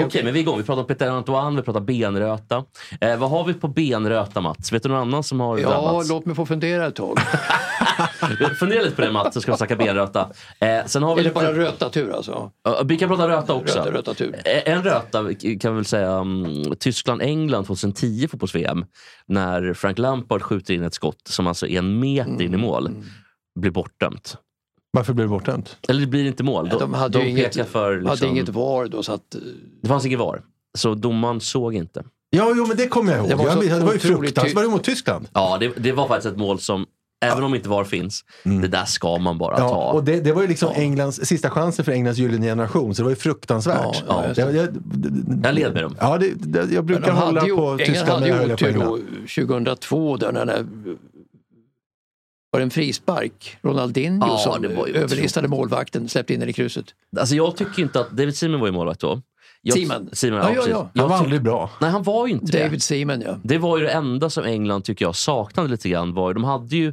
Okej, men vi är igång. Vi pratar om Peter Antoine, vi pratar benröta. Eh, vad har vi på benröta, Mats? Vet du någon annan som har Ja, drabbats? låt mig få fundera ett tag. Fundera lite på det Mats, så ska vi snacka benröta. Eh, sen har vi lite- bara rötatur alltså? Ja, Vi kan prata röta också. Röta, rötatur. Eh, En röta kan vi väl säga um, Tyskland-England 2010 fotbolls-VM. När Frank Lampard skjuter in ett skott som alltså är en meter Mm. in i mål. Blir bortdömt. Varför blev det bortdömt? Eller det blir inte mål. Nej, de hade ju inget- för... Hade Liksom, inget VAR då så att... eh, Det fanns inget VAR. Så domaren såg inte. Ja, jo, men det kommer jag ihåg. Det var var, det var ju fruktansvärt. ty- Var det mot Tyskland? Ja, det, det var faktiskt ett mål som, även om inte VAR finns, det där ska man bara Mm. Ja, ta. och det, det var ju liksom Englands, sista chansen för Englands gyllene generation, så det var ju fruktansvärt. Ja, ja, jag, jag, Jag led med dem. ja, det, det, jag brukar de hålla hade ju, på England Tyskland hade när jag ju otur England. då, 2002 där när var det en frispark. Ronaldinho Ja, som det var ju överlistade målvakten, släppte in den i krysset. Alltså jag tycker inte att, David Seaman var ju målvakt då. Jag, Seaman. Seaman Ja, ja, ja, Han var aldrig bra. Nej, han var ju inte det. David Seaman ja. Det var ju det enda som England tycker jag saknade lite grann. Var ju, de hade ju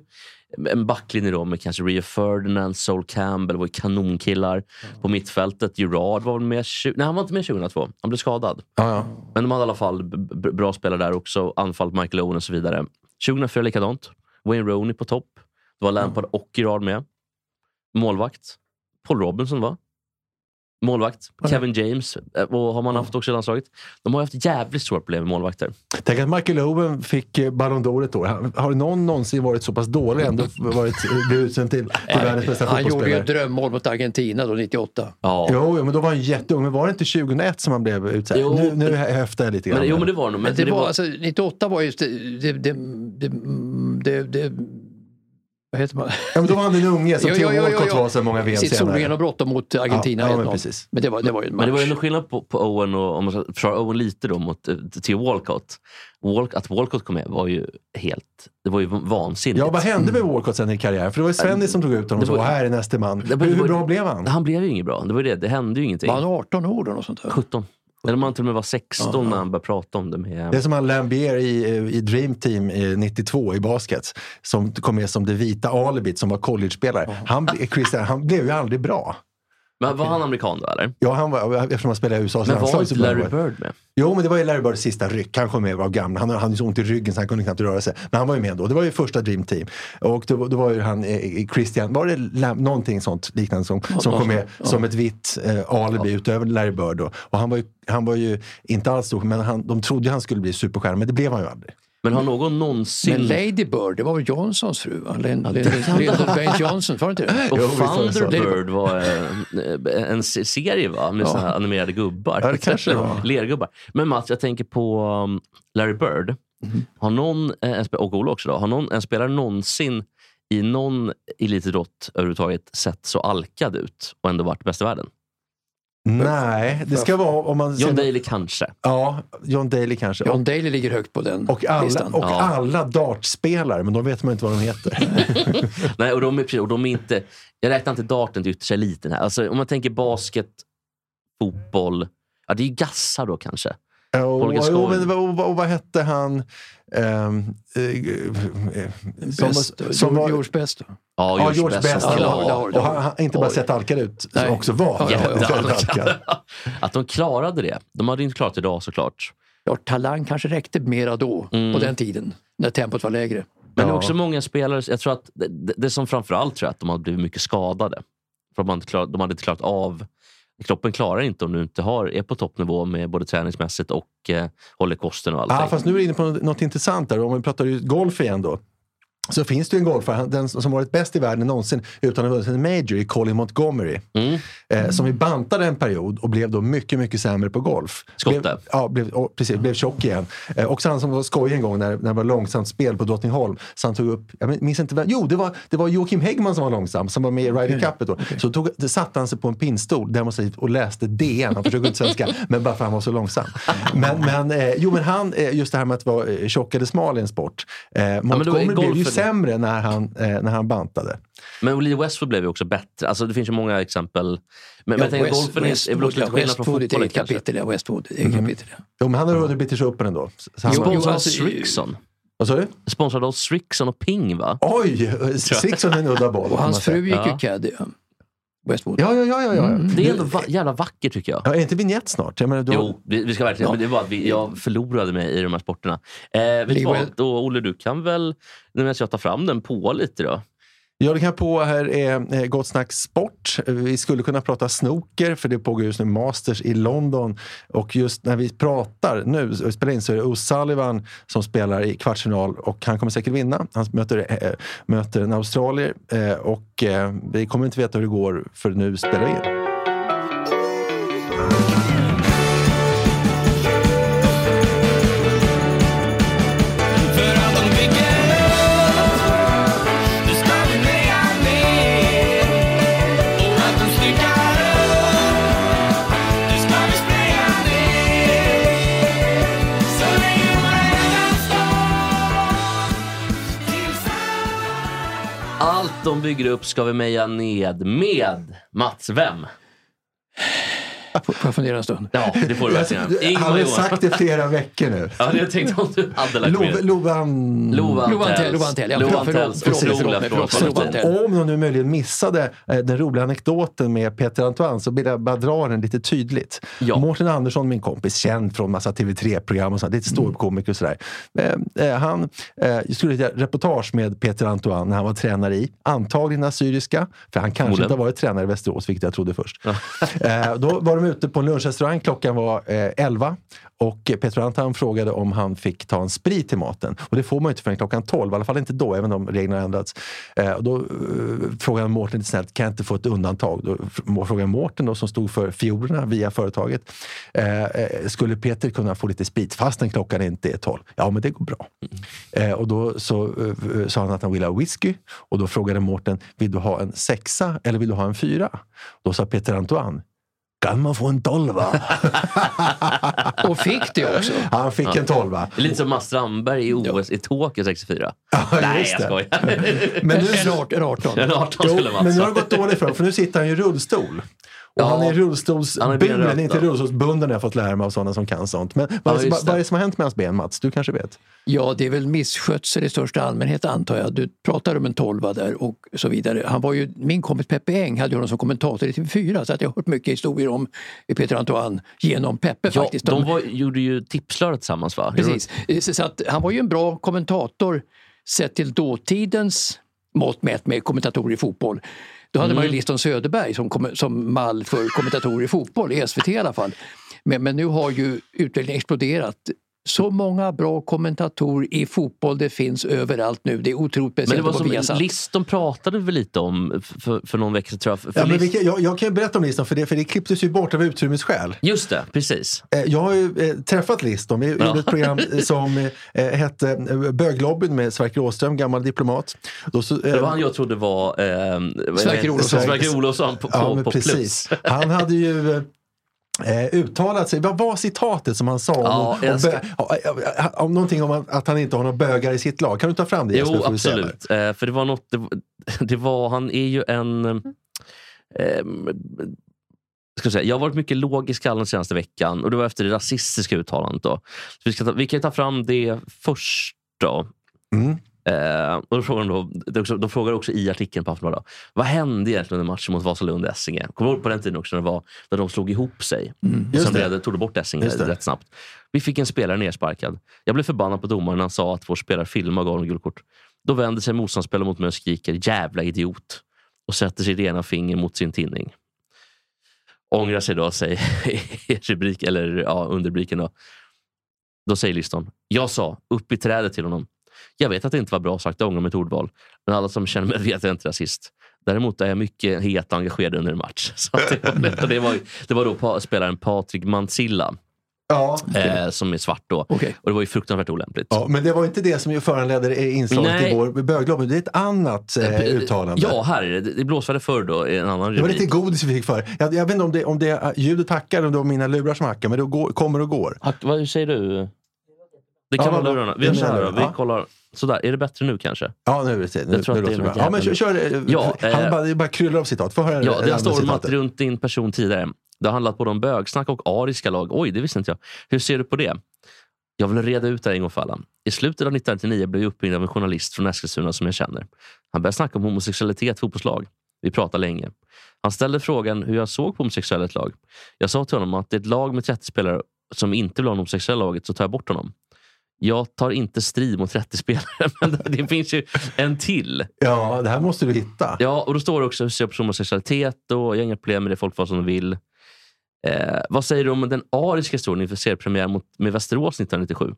en backlinje då med kanske Rio Ferdinand, Sol Campbell var ju kanonkillar. På mittfältet, Gerard var väl med, nej han var inte med 2002, han blev skadad. Ja. Men de hade i alla fall bra spelare där också, anfallet Michael Owen och så vidare. 2004 likadant, Wayne Rooney på topp. Det var Lampard och Gerard med. Målvakt, Paul Robinson va? Målvakt, Kevin James eh, och har man haft också i landslaget. De har haft jävligt stora problem med målvakter. Tänk att Michael Owen fick eh, Ballon d'Or ett år. Har någon någonsin varit så pass dålig ändå varit, blivit utsänd till, till världens bästa Han gjorde ju fotbollsspelare? ett drömmål mot Argentina då 98. Ja. Jo, jo, men då var han jätteung. Men var det inte 2001 som han blev utsedd? Jo, nu nu det- höftar jag lite grann. Men, jo men det var det nog. Men Men det var, alltså, 98 var just det, det, det, det, det, det vad heter man? ja, men då var han den unge som Theo Walcott var så många VM Sitt senare. solgenombrott mot Argentina. Ja, ja, 1-0. men precis. men det var, det var ju en match. Men det var ju ändå skillnad på, på Owen och om man ska försvara Owen lite då mot eh, Theo Walcott. Walk, att Walcott kom med var ju helt, det var ju vansinnigt. Ja, vad hände med Walcott sen i karriären? För det var ju Svennis som tog ut honom och Det och här är näste man. Det var- Hur, hur bra blev han? Han blev ju inget bra. Det var ju det, det hände ju ingenting. Var han 18 år då? Något sånt där? 17. Eller om han till och med var 16 när han började prata om det med... Det är som han Lambier i, eh, i Dream Team i 92 i basket. Som kom med som det vita alibit som var collegespelare. Han, Christian, han blev ju aldrig bra. Men var han amerikan då eller? Ja, han var, eftersom han spelade i USAs Men var inte Larry Bird med? Jo, men det var ju Larry Birds sista ryck. Han kom med var gammal. Han hade så ont i ryggen så han kunde knappt röra sig. Men han var ju med då. Det var ju första Dream Team. Och då, då var ju han, eh, Christian, var det Lam, någonting sånt liknande som, som kom med som ett vitt eh, alibi utöver Larry Bird då. Och han var ju, han var ju inte alls stor, men han, de trodde han skulle bli superstjärna, men det blev han ju aldrig. Men har någon någonsin... Men Lady Bird, det var väl Johnsons fru va? Lyndon Baines Johnson, var det inte det? och. Thunderbird var eh, en se- serie va? Med såna här animerade gubbar. Ja, det kanske var. Lergubbar. Men Mats, jag tänker på um, Larry Bird. Mhm. Har någon, eh, en och Ola också då, har någon, en spelare någonsin i någon elitidrott överhuvudtaget sett så alkad ut och ändå varit bäst i världen? Nej, det ska vara om man... John Daly kanske. Ja, John Daly kanske. John Daly ligger högt på den och alla, listan. och Ja. alla dartspelare, men de vet man inte vad de heter. Nej, och de är, och de är inte... Jag räknar inte darten till yttersta eliten här. Alltså, om man tänker basket, fotboll. Ja, det är ju gassar då kanske. Och, Holger och, och, och, och vad hette han? eh, eh, som, Bäst, som var, George Best. Ja, Ja, George Best. Och han, han inte bara sett alkad ut, Nej. som också var Ja, ja, ja. väldigt alkad. Att de klarade det. De hade inte klarat det idag såklart. Ja, talang kanske räckte mera då, Mm. på den tiden, när tempot var lägre. Men Ja. också många spelare, jag tror att det, det, det som framförallt tror jag att de hade blivit mycket skadade. För de hade, inte klarat, de hade inte klarat av Kroppen klarar inte om du inte har, är på toppnivå med både träningsmässigt och eh, håller kosten och allting. Ah, fast nu är du inne på något, något intressant där. Om vi pratar ju golf igen då. Så finns det ju en golfare, den som varit bäst i världen någonsin utan att ha vunnit en major, är Colin Montgomery. Mm. Eh, som vi bantade en period och blev då mycket, mycket sämre på golf. Skotte. Blev, ja, blev, och, precis, blev tjock igen. Eh, också han som var skojig en gång när, när det var långsamt spel på Drottningholm. Så han tog upp, jag minns inte vem, jo det var, det var Joakim Häggman som var långsam, som var med i Ryder Cupet då. Så tog, satte han sig på en pinnstol demonstrativt och läste DN, han försökte inte svenska, men bara för att han var så långsam. Men, men, eh, jo, men han, eh, just det här med att vara eh, tjock eller smal i en sport. Eh, men då är Montgomery blev ju sämre när han, eh, när han bantade. Men Lee Westwood blev ju också bättre. Alltså, det finns ju många exempel. Men, men jag tänker, golfen är, är väl också lite skillnad från fotbollen kanske. kapitel. Ja, Westwood är ett eget kapitel. ja. Jo, men han har vunnit British Open ändå. Sponsrad av alltså, Strixon. vad sa du? Sponsrad av Strixon och Ping va? Oj, Sixon är en udda boll. Och hans fru gick Ja. ju caddy. Westwood. Ja, ja, ja. ja, ja. Mm. Det är ändå va- jävla vackert tycker jag. Ja, är inte vignett snart? Jag menar, du Jo, vi, vi ska verkligen. Ja. Men det var att vi, jag förlorade mig i de här sporterna. Eh, vet du vad? Då, Olle, du kan väl, nu medan jag tar fram den, på lite då? Ja, det kan jag på här är eh, Gott Snack Sport. Vi skulle kunna prata snooker, för det pågår just nu Masters i London. Och just när vi pratar nu, och spelar in, så är det O'Sullivan som spelar i kvartsfinal och han kommer säkert vinna. Han möter, äh, möter en australier äh, och äh, vi kommer inte veta hur det går för nu spelar vi in. De bygger upp ska vi meja ned med Mats. Vem? Får jag fundera en stund? Ja, det får du verkligen. Han har sagt det flera veckor nu. Ja, det jag tänkte om du hade lagt med. Lovan... Lova Lova Antell, Antells. Lova Antell, ja, Lova förlåt, Antells förlåt, förlåt, otroliga förlåt, från förlåt, Sollefteå. förlåt. Om de nu möjligen missade eh, den roliga anekdoten med Peter Antoine så vill jag bara dra den lite tydligt. Ja. Mårten Andersson, min kompis, känd från massa TV3-program och sånt, lite ståuppkomiker och sådär. Eh, eh, han skulle göra reportage med Peter Antoine när han var tränare i, antagligen Assyriska, för han kanske inte har varit tränare i Västerås, vilket jag trodde först. då var de ute på en lunchrestaurang, klockan var eh, 11 och Peter Antoine frågade om han fick ta en sprit till maten. Och det får man ju inte förrän klockan 12, i alla fall inte då, även om reglerna har ändrats. Eh, och då eh, frågade Mårten lite snällt, kan jag inte få ett undantag? Då frågade Mårten då, som stod för fiolerna via företaget, eh, eh, skulle Peter kunna få lite sprit fastän klockan inte är 12? Ja, men det går bra. Eh, och då så, eh, sa han att han ville ha whisky och då frågade Mårten, vill du ha en sexa eller vill du ha en fyra? Då sa Peter Antoine, kan man få en tolva? Och fick det också. Han fick en tolva. Lite som Mats Strandberg i OS i Tokyo 64. Ja, Nej, jag det. skojar. Men nu, En en 18. En 18 jo, men nu har det gått dåligt för honom, för nu sitter han i rullstol. Ja. han är Han är rullstolsburen, benrökt inte rullstolsbunden har jag fått lära mig av sådana som kan sånt. Men vad, Ja, är- vad, vad är det. som har hänt med hans ben, Mats? Du kanske vet? Ja, det är väl misskötsel i största allmänhet antar jag. Du pratar om en tolva där och så vidare. Han var ju, min kompis Peppe Eng hade ju honom som kommentator i TV4 så att jag har hört mycket historier om Peter Antoine genom Peppe Ja, faktiskt. de var, gjorde ju Tipslöret tillsammans va? Precis. Så så att han var ju en bra kommentator sett till dåtidens mått mätt med kommentatorer i fotboll. Då hade man Mm. ju Liston Söderberg som, kom, som mall för kommentatorer i fotboll, i SVT i alla fall. Men, men nu har ju utvecklingen exploderat. Så många bra kommentatorer i fotboll det finns överallt nu. Det är otroligt Men det speciellt var på som. Liston pratade väl lite om för, för någon vecka sedan Ja, men jag, jag kan ju berätta om listan, för det, för det klipptes ju bort av utrymmesskäl. Just det, precis. Eh, Jag har ju eh, träffat Liston. Vi Ja. gjorde ett program eh, som eh, hette Böglobbyn med Sverker Åström, gammal diplomat. Då så, eh, Det var han jag trodde var eh, Sverker? Olofsson. På, på, Ja, men på precis. plus. Han hade ju eh, uttalat sig. Vad var citatet som han sa om, Ja, om, jag ska- bö- om någonting om att han inte har några bögar i sitt lag? Kan du ta fram det? Jo, absolut. Eh, för det var något, det, det var, han är ju en... Eh, jag, säga, jag har varit mycket låg i skallen den senaste veckan och det var efter det rasistiska uttalandet. Då. Så vi, ska ta, vi kan ta fram det först. Då. Mm. Eh, och då, frågar de, då, de frågar också i artikeln på Aftonbladet, vad hände egentligen under matchen mot Vasalund och Essinge? Kommer du ihåg på den tiden också när, det var, när de slog ihop sig? Just Sen det. tog de bort Essinge rätt snabbt. Vi fick en spelare nersparkad. Jag blev förbannad på domaren när han sa att vår spelare filmade och gav honom gult. Då vänder sig motståndsspelaren mot mig och skriker “jävla idiot” och sätter sitt ena finger mot sin tinning. Ångrar sig då, säger rubrik, eller ja, underrubriken. Då. då säger Liston “Jag sa upp i trädet till honom. Jag vet att det inte var bra sagt, jag ångrar mitt ordval. Men alla som känner mig vet att jag inte är rasist. Däremot är jag mycket het och engagerad under en match. Så det, var, det, var, det var då pa, spelaren Patrik Mansilla Ja, eh, som är svart då. Okej. Och det var ju fruktansvärt olämpligt. ja, men det var inte det som ju föranledde inslaget Nej. i vår böglobb. Det är ett annat eh, uttalande. Ja, här är det. Det blåsvärde förr då i en annan Det var lite godis vi fick för. Jag, jag vet inte om det, om det är ljudet hackar om det var mina lurar som hackar, men det går, kommer och går. Hack, vad säger du? Det kan Ja, vara lurarna. Vi mina då. Vi kollar. Sådär, är det bättre nu kanske? Ja, nu är det nu, Jag tror nu att det låter det bra. Ja, men kör, kör Ja, han eh, bara, det bara kryllar av citat. Få höra Ja, det har stormat runt din person tidigare. Det har handlat både om bögsnack och ariska lag. Oj, det visste inte jag. Hur ser du på det? Jag vill reda ut det här en gång för alla. I slutet av 1999 blev jag uppringd av en journalist från Eskilstuna som jag känner. Han började snacka om homosexualitet i fotbollslag. Vi pratade länge. Han ställde frågan hur jag såg på homosexuella lag. Jag sa till honom att det är ett lag med 30 spelare som inte vill ha en homosexuell laget så tar jag bort honom. Jag tar inte strid mot 30 spelare, men det finns ju en till. Ja, det här måste du hitta. Ja, och då står det också jag på homosexualitet och jag har inga problem med det, folk får som de vill. Eh, vad säger du om den ariska historien inför seriepremiär mot, med Västerås 1997?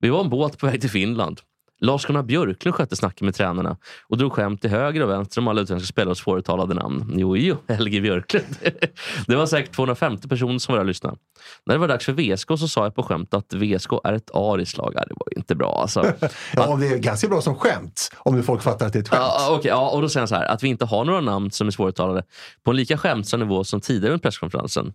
Vi var en båt på väg till Finland. Lars-Gunnar Björklund skötte snacket med tränarna och drog skämt till höger och vänster om alla utländska spelare och svåruttalade namn. Jo, jo, Helge Björklund. det var säkert 250 personer som var där och lyssnade. När det var dags för VSK så sa jag på skämt att VSK är ett ariskt lag. Det var ju inte bra alltså. Ja, och det är ganska bra som skämt, om nu folk fattar att det är ett skämt. Ja, okej, ja, och då säger han så här, att vi inte har några namn som är svåruttalade på en lika skämtsam nivå som tidigare under presskonferensen.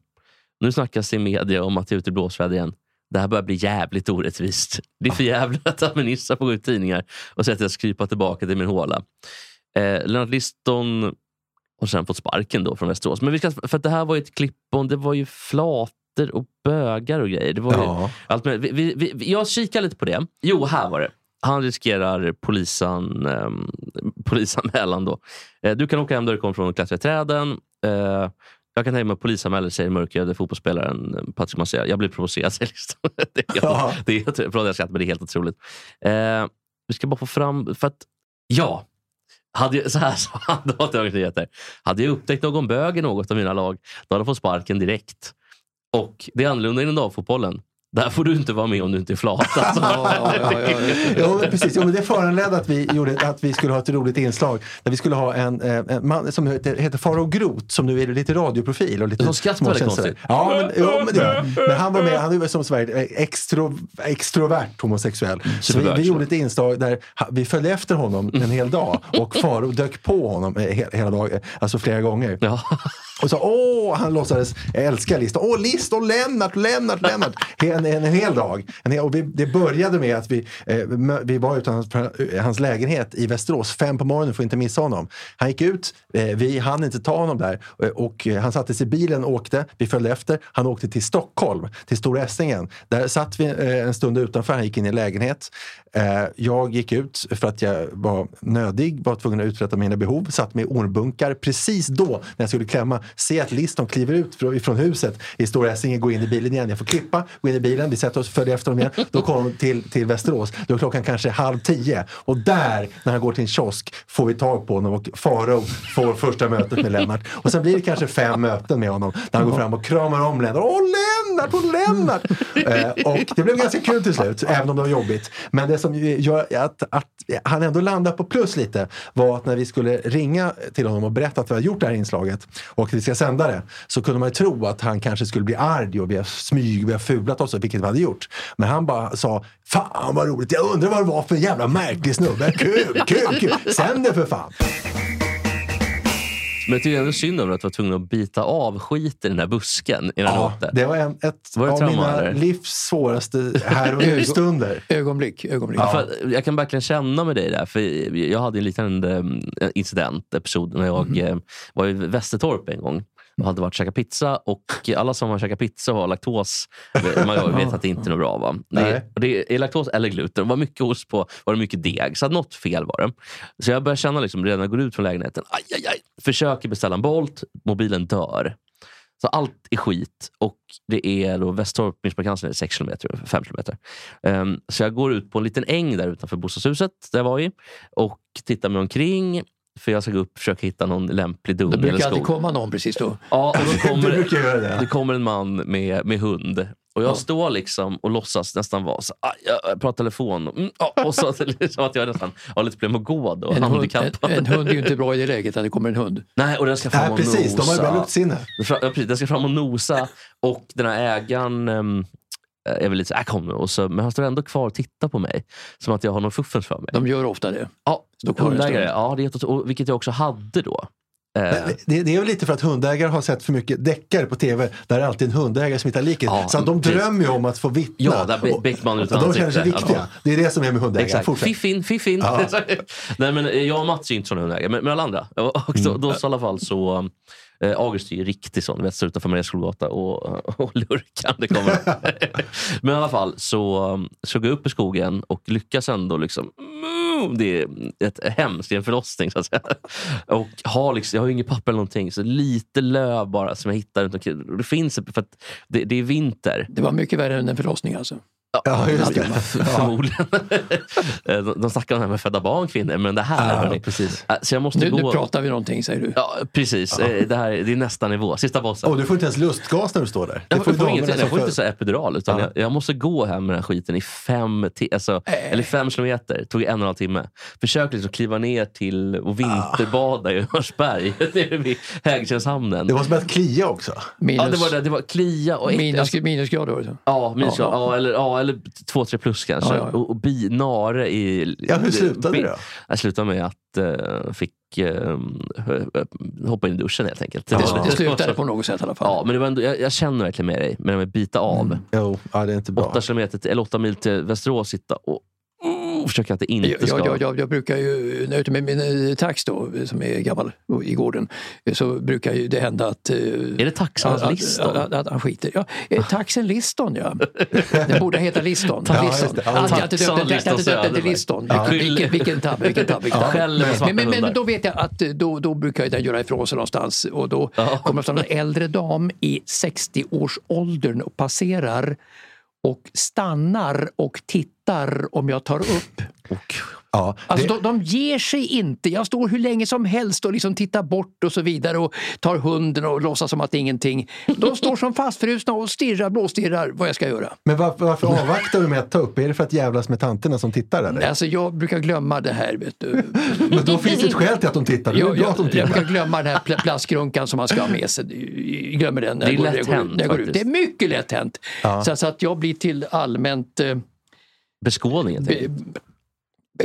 Nu snackas det i media om att det är ute i blåsväder igen. Det här börjar bli jävligt orättvist. Det är för jävligt att gå ut i tidningar och säga att jag ska krypa tillbaka till min håla. Eh, Lennart Liston har sen fått sparken då från Västerås. Men vi ska, för att det här var ju ett klipp om, det var ju flater och bögar och grejer. Det var Ja. allt med, vi, vi, vi, jag kikar lite på det. Jo, här var det. Han riskerar polisan, ehm, polisanmälan. Då. Eh, du kan åka hem därifrån från och klättra i träden. Eh, jag kan tänka mig att polisanmäler säger mörkhyade fotbollsspelaren eh, Patrik Marcel. Jag blir provocerad. Liston. det är Ja. det är förlåt, jag skrattar, men det är helt otroligt. Eh, vi ska bara få fram... För att, ja, hade jag, så här sa han. Hade jag upptäckt någon bög i något av mina lag, då hade jag fått sparken direkt. Och det är annorlunda inom damfotbollen. Där får du inte vara med om du inte är flat. Alltså. Ja, ja, ja. Jo, men precis. Jo, men det föranledde att vi, gjorde, att vi skulle ha ett roligt inslag. Där vi skulle ha en, eh, en man som heter, heter Faro Groth som nu är lite radioprofil. Och lite Som skrattar väldigt konstigt. Ja, men, jo, men, det men han var med, han är som Sverige eh, extro, extrovert homosexuell. Så vi, vi gjorde ett inslag där vi följde efter honom en hel dag och Faro dök på honom eh, he, hela dagen, alltså flera gånger. Och så, åh, han låtsades älska List. Åh, Liston, Lennart, Lennart, Lennart. En, en, en hel dag. En hel, och vi, det började med att vi, eh, vi var ute hans, eh, hans lägenhet i Västerås fem på morgonen, får inte missa honom. Han gick ut, eh, vi hann inte ta honom där eh, Och, och han satte sig i bilen och åkte. Vi följde efter. Han åkte till Stockholm, till Stora Essingen. Där satt vi eh, en stund utanför, han gick in i en lägenhet. Eh, jag gick ut för att jag var nödig, var tvungen att uträtta mina behov, satt med i ormbunkar. Precis då, när jag skulle klämma, se att Liston kliver ut från, huset i Stora Essingen, går in i bilen igen. Jag får klippa, gå in i bilen, vi sätter oss, följer efter honom igen. Då kommer de till, till Västerås. Då är klockan kanske halv tio. Och där, när han går till en kiosk, får vi tag på honom och Farao får första mötet med Lennart. Och sen blir det kanske fem möten med honom där han går fram och kramar om Lennart. Åh Lennart, åh Lennart! eh, och det blev ganska kul till slut, även om det var jobbigt. Men det som gör att, att han ändå landar på plus lite var att när vi skulle ringa till honom och berätta att vi har gjort det här inslaget och att sändare så kunde man ju tro att han kanske skulle bli arg och vi har smyg, vi har fulat oss, vilket vi hade gjort. Men han bara sa Fan vad roligt, jag undrar vad det var för jävla märklig snubbe. Kul, kul, kul! Sänd det för fan! Men jag tycker ändå synd om att du var tvungen att bita av skiten i den här busken innan du Ja, åkte. det var en, ett Var det av mina eller? livs svåraste här och nu-stunder. Ögonblick, ögonblick. För att jag kan verkligen känna med dig där. För jag hade en liknande eh, incident, episod, när jag eh, var i Västertorp en gång. Och hade varit och käkat pizza och alla som har käkat pizza och har laktos, man vet att det inte är något bra. Va? Det, är, det är laktos eller gluten. Det var mycket ost på, var det mycket deg. Så att något fel var det. Så jag började känna liksom, redan när jag går ut från lägenheten, aj, aj, aj, försöker beställa en Bolt, mobilen dör. Så allt är skit och det är då Västertorp, Midsommarkransen är 6 kilometer, 5 kilometer. Ehm, så jag går ut på en liten äng där utanför bostadshuset där jag var i och tittar mig omkring. För jag ska gå upp och försöka hitta någon lämplig dun Det eller brukar alltid skog. komma någon precis då. Ja, och då kommer, det. det kommer en man med, med hund Och jag Ja. står liksom och låtsas nästan vara så "Aj, jag pratar telefon. Mm, ja, och så liksom att jag nästan har lite problem att gå då. En hund, en, en hund är ju inte bra i det läget när det kommer en hund. Nej, och den ska fram Nej, och precis. De har ju bra nosa. luktsinne. Den ska fram och nosa och den här ägaren ehm, är väl lite så här, "Äh, kom nu. Och så, men han står ändå kvar och tittar på mig. Som att jag har någon fuffens för mig. De gör ofta det. ja, hundägare. Ja, det är och, vilket jag också hade då. Eh, Det, det är väl lite för att hundägare har sett för mycket deckare på tv där det är alltid en hundägare som hittar liket. Ja, så de drömmer ju om att få vittna. Ja, där Be- Beckman utan De känner sig viktiga. Ja. Det är det som är med hundägare. Exakt. Fiffin, fiffin. Ja. Nej, men jag och Mats är inte såna hundägare, men, men alla andra. Och då, då så i alla fall så... Eh, August är ju riktigt sån, vet, står utanför Marias Skolgata och, och lurkar. Det kommer. men i alla fall så, um, så går jag upp i skogen och lyckas ändå liksom... mm, Det är ett hemskt, det är en förlossning så att säga. Och har liksom, jag har ju inget papper eller någonting, så lite löv bara som jag hittar runt omkring. Det finns, för det, det är vinter. Det var mycket värre än en förlossning alltså. Ja, just det. Förmodligen. Eh, de, de snackar om det här med födda barn, kvinnor, men det här... Ja, hörni, precis. eh, så jag måste Nu, gå... nu pratar vi någonting säger du. Ja, precis. Eh, Det, här, det är nästa nivå. Sista bossen. Och du får inte ens lustgas när du står där. jag Det får, får jag får, damerna ingenting, som jag får inte så epidural, utan Ja. jag, jag måste gå hem med den här skiten i fem, alltså, eller fem kilometer. tog en och en halv timme. Försökte liksom kliva ner till och vinterbada i Hörsberg, nere vid Hägerstenshamnen. Det måste börjat klia också. Minus, Ja, det var, det, det var klia och minus, Alltså, minusgrader var det. Ja, minus, ja, Ja, ja, eller, ja, eller två, tre plus kanske. Ja, ja, ja. Och, och bi, nare i... Ja, hur slutade det då? Jag slutade med att uh, fick eh, hoppa in i duschen helt enkelt. Ja. Det, det slutade på något sätt i alla fall. Ja, men det var ändå, jag, jag känner verkligen med dig, med det med bita av. Jo, ja, det är inte bra. Åtta kilometer till, eller åtta mil till Västerås sitta och mm, försöka att det inte Jag, ska... jag, jag, jag, jag brukar ju, när jag är ute med min eh, tax då, som är gammal i gården, så brukar ju det hända att... eh, Är det taxarnas att- Liston? Att, att, att han skiter. Ja, eh, taxen Liston ja. Den borde heta Liston. Ja, Liston. Ja, Att jag inte jag döpte den till. Liston. Ja. Vilken, vilken tabbe, vilken tabbe. Vilken på svarta Men, men, men då vet jag att då, då brukar den göra ifrån sig någonstans och då Ja. kommer det en äldre dam i 60-årsåldern och passerar och stannar och tittar om jag tar upp. Och, Ja, Alltså det, de, de ger sig inte. Jag står hur länge som helst och liksom tittar bort och så vidare och tar hunden och låtsas som att det är ingenting. De står som fastfrusna och stirrar, blåstirrar vad jag ska göra. men varför, varför avvaktar du med att ta upp? Är det för att jävlas med tanterna som tittar? Eller? Alltså jag brukar glömma det här. Vet du. Men då finns det ett skäl till att de tittar. Jag, att de jag, jag tittar. brukar glömma den här pl- plastgrunkan som man ska ha med sig. Jag glömmer den när Det är jag går, lätt jag hänt jag. Det är mycket lätt hänt. Ja. Så, så att jag blir till allmänt eh, beskådningen. be,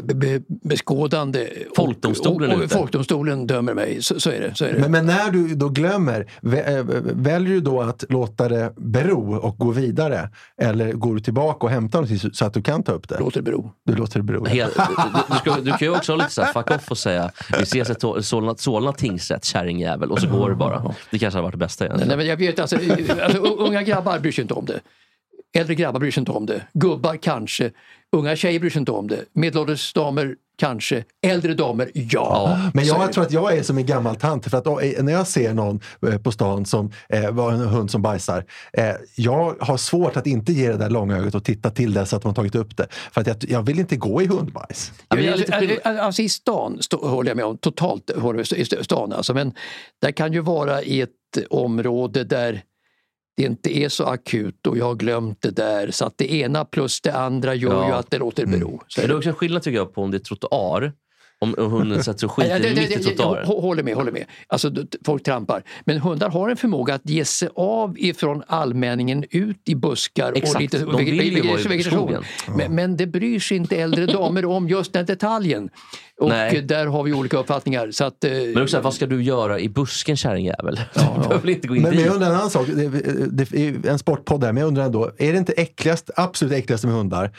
be, be, beskådande. Folkdomstolen och, och. Folkdomstolen dömer mig. Så, så är det. Så är det. Men, men när du då glömmer, äh, väljer du då att låta det bero och gå vidare? Eller går du tillbaka och hämtar någonting så- att du kan ta upp det? Låter bero. Du låter det bero. Helt, du, du, ska, du kan ju också ha lite så här fuck off och säga vi ses i Solna, Solna tingsrätt, kärringjävel. Och så går det bara. Det kanske hade varit det bästa Nej, egentligen. men jag vet, alltså, alltså, unga grabbar bryr sig inte om det. Äldre grabbar bryr sig inte om det. Gubbar kanske. Unga tjejer bryr sig inte om det. Medelålders damer kanske. Äldre damer, ja. Ja. Men Så jag det. tror att jag är som en gammal tant. För att eh, när jag ser någon eh, på stan som eh, var en hund som bajsar. Eh, jag har svårt att inte ge det där långa ögat och titta till dess att de har tagit upp det. För att jag, jag vill inte gå i hundbajs. Ja, men Alltså, lite alltså, alltså, I stan stå, håller jag med om, totalt håller jag med i stan alltså, men det kan ju vara i ett område där det inte är så akut och jag har glömt det där så att det ena plus det andra gör Ja. ju att det låter bero. Så är det är också en skillnad tycker jag på om det är trottoar. Om hunden sätter sig och Ja, skiter det- det- mitt i trottoaren. hå- Håller med, håller med. Alltså, folk trampar. Men hundar har en förmåga att ge sig av ifrån allmänningen ut i buskar Exakt. och lite De vill ju vege- vara i vegetation. skogen. Men, men det bryr sig inte äldre damer om just den detaljen. Och Nej. där har vi olika uppfattningar. Så att, eh, Men också, vad ska du göra i busken kärringjävel? Du behöver inte gå in Men, men jag undrar en annan sak. Det, det en sportpodd där, men jag undrar ändå. Är det inte äckligast, absolut äckligaste med hundar?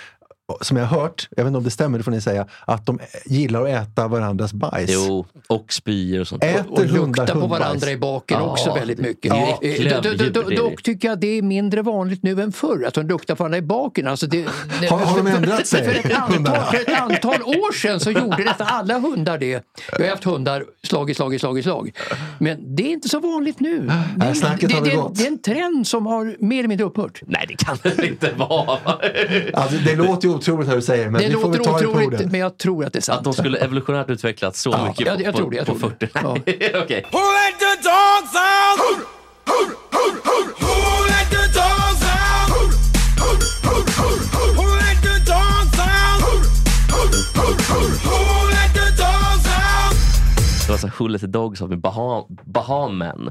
Som jag har hört, jag vet inte om det stämmer, det får ni säga, att de gillar att äta varandras bajs. Jo, och spyor och sånt. Äter och hundar lukta på hundbajs? varandra i baken Ja, också väldigt mycket. Eh, äckliga do- do- do- djur, det är Dock tycker jag det är mindre vanligt nu än förr att de luktar på varandra i baken. Alltså det, det, Har- har de ändrat sig, För, ett antal, för ett antal år sedan så gjorde nästan alla hundar det. Jag har haft hundar slag i slag i slag i slag. Men det är inte så vanligt nu. Det, Nej, snacket det, har det, gått. det är en trend som har mer eller mindre upphört. Nej, det kan det inte vara. Alltså, det låter ju otroligt när du säger men det vi låter får otroligt, det men jag tror att det är sant. Att de skulle evolutionärt utvecklats så ja, mycket jag, jag på, tror det, jag på, tror på 40? Ja. okay. Who? Who, let the dogs out? Who. Det var så Who dogs out Baham, Bahamen.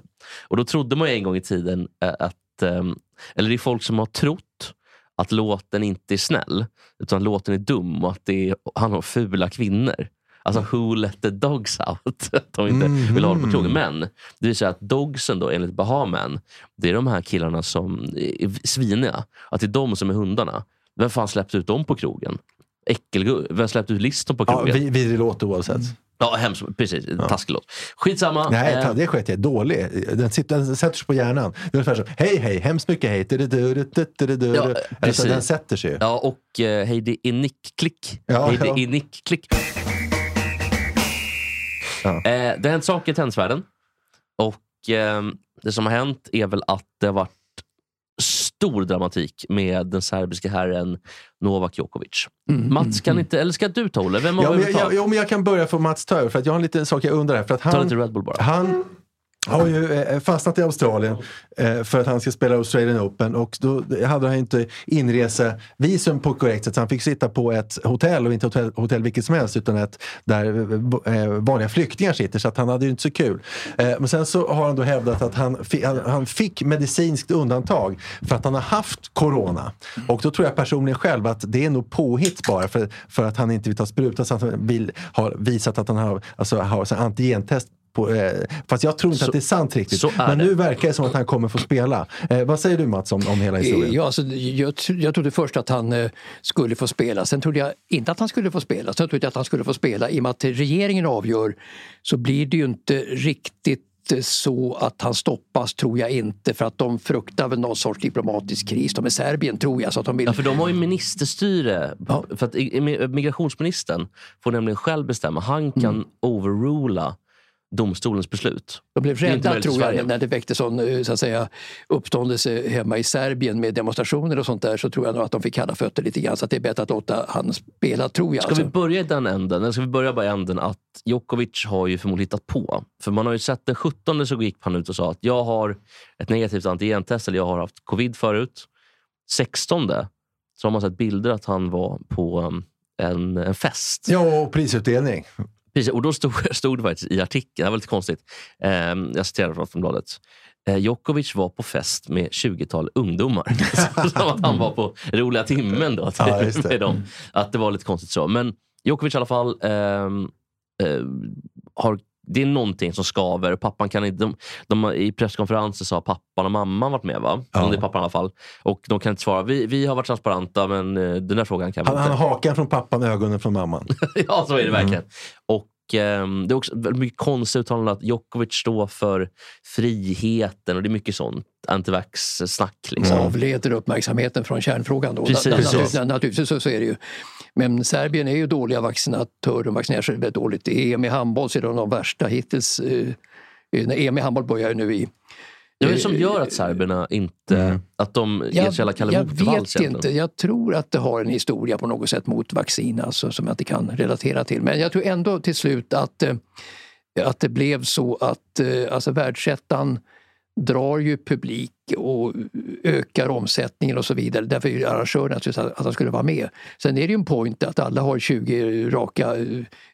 Och då trodde man ju en gång i tiden eh, att, ehm, eller det är folk som har trott att låten inte är snäll, utan låten är dum och att det är, handlar om fula kvinnor. Alltså who let the dogs out? Att de inte vill ha det på krogen. Men det vill säga att dogsen då, enligt Bahamen, det är de här killarna som är sviniga. Att det är de som är hundarna. Vem fan släppte ut dem på krogen? Äckelgu- Vem släppte ut listan på Ja, krogen? vi- vidrig låt oavsett. Ja, hemskt. Precis. Taskig låt. Skitsamma. Nej, Eh, det sket jag. Dålig. Den, sitter, den sätter sig på hjärnan. Det är ungefär som, hej hej, hemskt mycket hej. Du-du-du-du-du-du-du. Ja, Alltså, den sätter sig. Ja, och eh, Hej det är Nick-klick. Ja, Hej det ja. är Nick-klick. Ja. Eh, det har hänt saker i tennisvärlden. Och eh, det som har hänt är väl att det har varit stor dramatik med den serbiska herren Novak Djokovic. Mats, kan inte, eller ska du ta Olle? Vem Ja, men, jag, ta? jag, jo, men jag kan börja för Mats ta över, för att jag har en liten sak jag undrar. här, För att Ta han, lite Red Bull bara. Han har ju eh, fastnat i Australien eh, för att han ska spela Australian Open och då hade han inte inresevisum på ett korrekt sätt så han fick sitta på ett hotell och inte hotell, hotell vilket som helst utan ett där eh, vanliga flyktingar sitter så att han hade ju inte så kul. Men sen så har han då hävdat att han, han, fick medicinskt undantag för att han har haft corona. Och då tror jag personligen själv att det är nog påhitt bara för, för att han inte vill ta spruta så att han vill, har visat att han har, alltså, har så antigentest på, eh, fast jag tror inte Så- att det är sant riktigt. är Men det. nu verkar det som att han kommer få spela. Eh, vad säger du Mats om, om hela historien? Ja, alltså, jag, jag trodde först att han eh, skulle få spela. Sen trodde jag inte att han skulle få spela. Sen trodde jag att han skulle få spela. I och med att regeringen avgör så blir det ju inte riktigt eh, så att han stoppas, tror jag inte. För att de fruktar väl någon sorts diplomatisk kris. De är Serbien, tror jag. Så att de vill... Ja, för de har ju ministerstyre. Ja. För att migrationsministern får nämligen själv bestämma. Han kan Mm. overrula domstolens beslut. De blev rädda tror jag när det väckte sån eh, så att säga, uppståndelse hemma i Serbien med demonstrationer och sånt där så tror jag nog att de fick kalla fötter lite grann så att det är bättre att låta han spela tror jag. Ska alltså. vi börja i den änden? Eller ska vi börja bara i änden att Djokovic har ju förmodligen hittat på. För man har ju sett den 17 så gick han ut och sa att jag har ett negativt antigentest eller jag har haft covid förut. 16 så har man sett bilder att han var på um, en, en fest. Ja, och prisutdelning. Precis, och då stod, stod det faktiskt i artikeln, det var lite konstigt, Ehm, jag citerar från Aftonbladet. Eh, Djokovic var på fest med 20-tal ungdomar. Som att han var på roliga timmen då, till, Ja, det. med dem. Att det var lite konstigt så. Men Djokovic i alla fall ehm, eh, har det är någonting som skaver. Pappan kan inte, de, de, I presskonferensen sa pappan och mamman varit med. va? Ja. Om det är pappan i alla fall. Och de kan inte svara. Vi, vi har varit transparenta men eh, den där frågan kan vi Han, inte. han har hakan från pappan och ögonen från mamman. ja, så är det verkligen. Mm. Och ehm, Det är också väldigt mycket konstigt uttalande att Djokovic står för friheten och det är mycket sånt antivax-snack. Liksom. avleder uppmärksamheten från kärnfrågan. Då. Precis. Na- na- Precis. naturligtvis, naturligtvis så, så är det ju. Men Serbien är ju dåliga vaccinatörer, de vaccinerar sig väldigt dåligt. I EM i handboll så är de de värsta hittills. Eh, när EM i handboll börjar ju nu i... Det är det som gör att serberna inte... Att de så jävla Kalle jag vet inte. Jag tror att det har en historia på något sätt mot vaccin alltså, som jag inte kan relatera till. Men jag tror ändå till slut att, eh, att det blev så att eh, alltså, världsettan drar ju publik och ökar omsättningen och så vidare. Därför är arrangören att han skulle vara med. Sen är det ju en point att alla har 20 raka,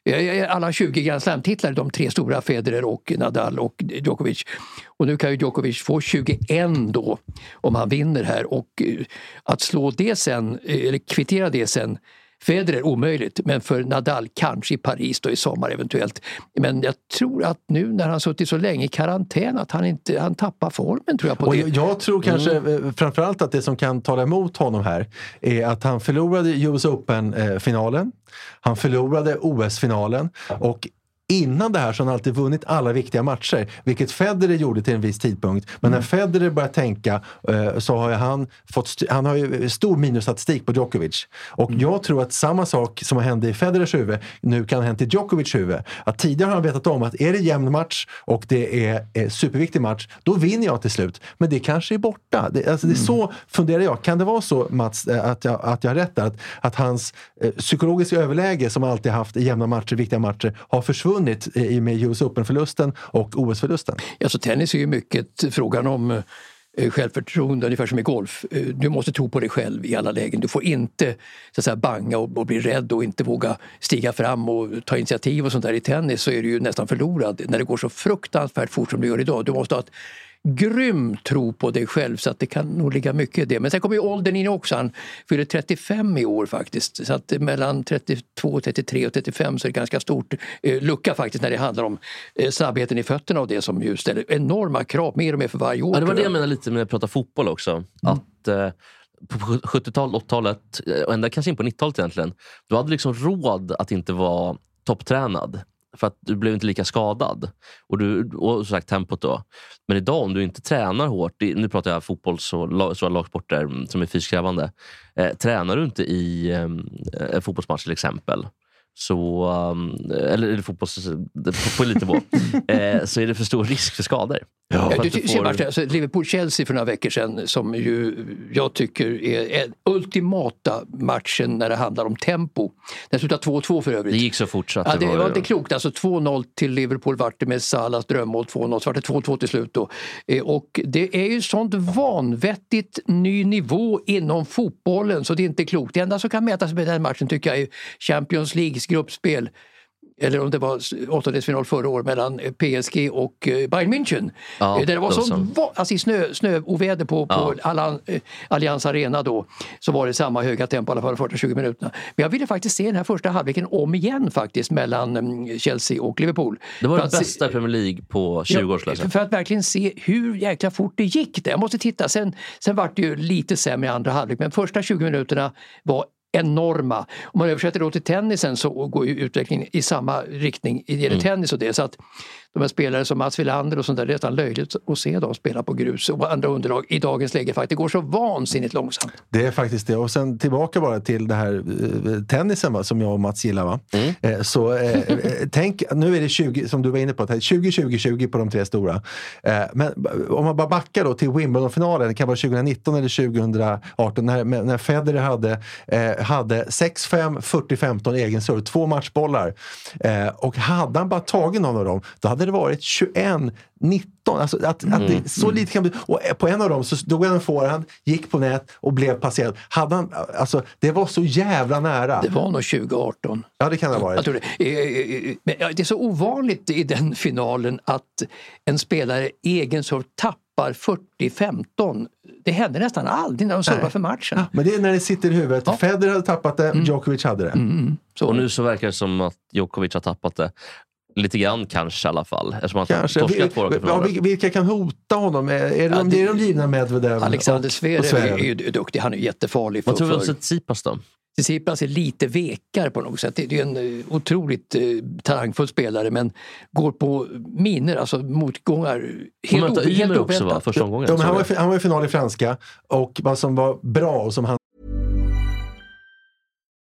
eh, eh, alla har 20 Grand Slam-titlar, de tre stora, Federer och Nadal och Djokovic. Och nu kan ju Djokovic få 21 då om han vinner här och eh, att slå det sen, eller kvittera det sen Federer omöjligt, men för Nadal kanske i Paris då i sommar eventuellt. Men jag tror att nu när han suttit så länge i karantän att han inte han tappar formen tror jag på Och det. jag, jag tror kanske eh, framförallt att det som kan tala emot honom här är att han förlorade US Open-finalen. Han förlorade OS-finalen och Innan det här så har han alltid vunnit alla viktiga matcher, vilket Federer gjorde till en viss tidpunkt. Men när Federer börjar tänka eh, så har han fått han har ju stor minusstatistik på Djokovic. Och jag tror att samma sak som hände i Federers huvud nu kan ha hänt i Djokovic huvud. Att tidigare har han vetat om att är det jämn match och det är eh, superviktig match, då vinner jag till slut. Men det kanske är borta. Det, alltså det är så funderar jag. Kan det vara så Mats, eh, att jag, att jag har rätt där? Att, att hans eh, psykologiska överläge som alltid haft i jämna matcher, viktiga matcher, har försvunnit i och med US Open-förlusten och OS-förlusten? Alltså tennis är ju mycket frågan om eh, självförtroende, ungefär som i golf. Eh, du måste tro på dig själv i alla lägen. Du får inte så att säga, banga och, och bli rädd och inte våga stiga fram och ta initiativ och sånt där. I tennis så är du ju nästan förlorad när det går så fruktansvärt fort som det gör idag. Du måste ha ett grym tro på dig själv så att det kan nog ligga mycket i det. Men sen kommer ju åldern in också. Han fyller 35 i år faktiskt. Så att mellan 32, 33 och 35 så är det ganska stort eh, lucka faktiskt när det handlar om eh, snabbheten i fötterna och det som ju ställer enorma krav mer och mer för varje år. Ja, det var det jag. menade lite med att prata fotboll också. Att eh, På 70-talet, 80-talet eh, och ända kanske in på 90-talet egentligen. Du hade liksom råd att inte vara topptränad. För att du blev inte lika skadad. Och, du, och som sagt tempot då. Men idag om du inte tränar hårt, nu pratar jag fotbolls och lag, lagsporter mm, som är fysiskt krävande. Eh, tränar du inte i ehm, eh, en fotbollsmatch till exempel, så, um, eller, eller fotbolls, på, på elitnivå, eh, så är det för stor risk för skador. Ja, För du, du får- matchen, alltså Liverpool-Chelsea för några veckor sedan som ju jag tycker är den ultimata matchen när det handlar om tempo. Den slutade 2-2 för övrigt. Det gick så fort så att Ja, det var ju- inte klokt. Alltså 2-0 till Liverpool vart det med Salas drömmål 2-0, så vart det 2-2 till slut. Då. Eh, Och det är ju sånt vanvettigt ny nivå inom fotbollen så det är inte klokt. Det enda som kan mätas med den matchen tycker jag är Champions Leagues gruppspel eller om det var åttondelsfinal förra året mellan PSG och eh, Bayern München. Ja, Eh, det var då så som- alltså i snö, snöoväder på, på Allan, eh, Allianz Arena då så var det samma höga tempo i alla fall de första 20 minuterna. Men jag ville faktiskt se den här första halvleken om igen faktiskt mellan mm, Chelsea och Liverpool. Det var För det se- bästa i Premier League på 20 år jag för, för att verkligen se hur jäkla fort det gick. Där. Jag måste titta. Sen, sen var det ju lite sämre i andra halvlek men första 20 minuterna var enorma. Om man översätter då till tennisen så går utvecklingen i samma riktning i det gäller tennis och det. Så att de här spelare som Mats Wilander och sånt där, det är nästan löjligt att se dem spela på grus och andra underlag i dagens läge. Faktiskt. Det går så vansinnigt långsamt. Det är faktiskt det. Och sen tillbaka bara till det här eh, tennisen va, som jag och Mats gillar. Va? Eh, så eh, eh, tänk, nu är det 20, som du var inne på, det här är 20, 20, 20 på de tre stora. Eh, men om man bara backar då till Wimbledon-finalen, det kan vara 2019 eller 2018, när, när Federer hade, eh, hade 6-5, 40-15 egen serve, två matchbollar. Eh, och hade han bara tagit någon av dem, då hade det varit 21 19, alltså att, att det, så lite kan bli. Och på en av dem så stod han en forehand, gick på nät och blev passerad. Hade han, alltså, det var så jävla nära. Det var nog 2018. Ja, det kan det ha Jag varit. tror det. Eh, eh, eh, Men ja, det är så ovanligt i den finalen att en spelare egen serve tappar 40-15. Det händer nästan aldrig när de servar för matchen. Men det är när det sitter i huvudet. Federer hade tappat det, Djokovic hade det. Så. Och nu så verkar det som att Djokovic har tappat det. Lite grann kanske i alla fall. Eftersom han Kanske. torskat två raka ja, vilka, kan hota honom? Är, är det, Ja, de, det är det- de givna Medvedev Alexander Zverev är, ju duktig, han är jättefarlig för, Vad tror vi om Tsitsipas då? Tsitsipas är lite vekare på något sätt. Det är en eh, otroligt eh, talangfull spelare men går på miner, alltså motgångar. Helt, möta helt oväntat. Första omgången. Ja, men han, var, han var i final i franska och vad som var bra och som han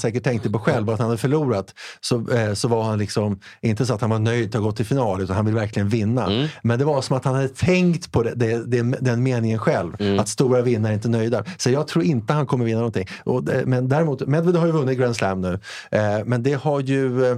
Säkert tänkte på själv att han hade förlorat så, eh, så var han liksom inte så att han var nöjd att ha gått till final utan han ville verkligen vinna. Mm. Men det var som att han hade tänkt på det, det, den meningen själv. Mm. Att stora vinnare är inte nöjda. Så jag tror inte han kommer vinna någonting. Och, men däremot, Medvedev har ju vunnit Grand Slam nu. Eh, men det har ju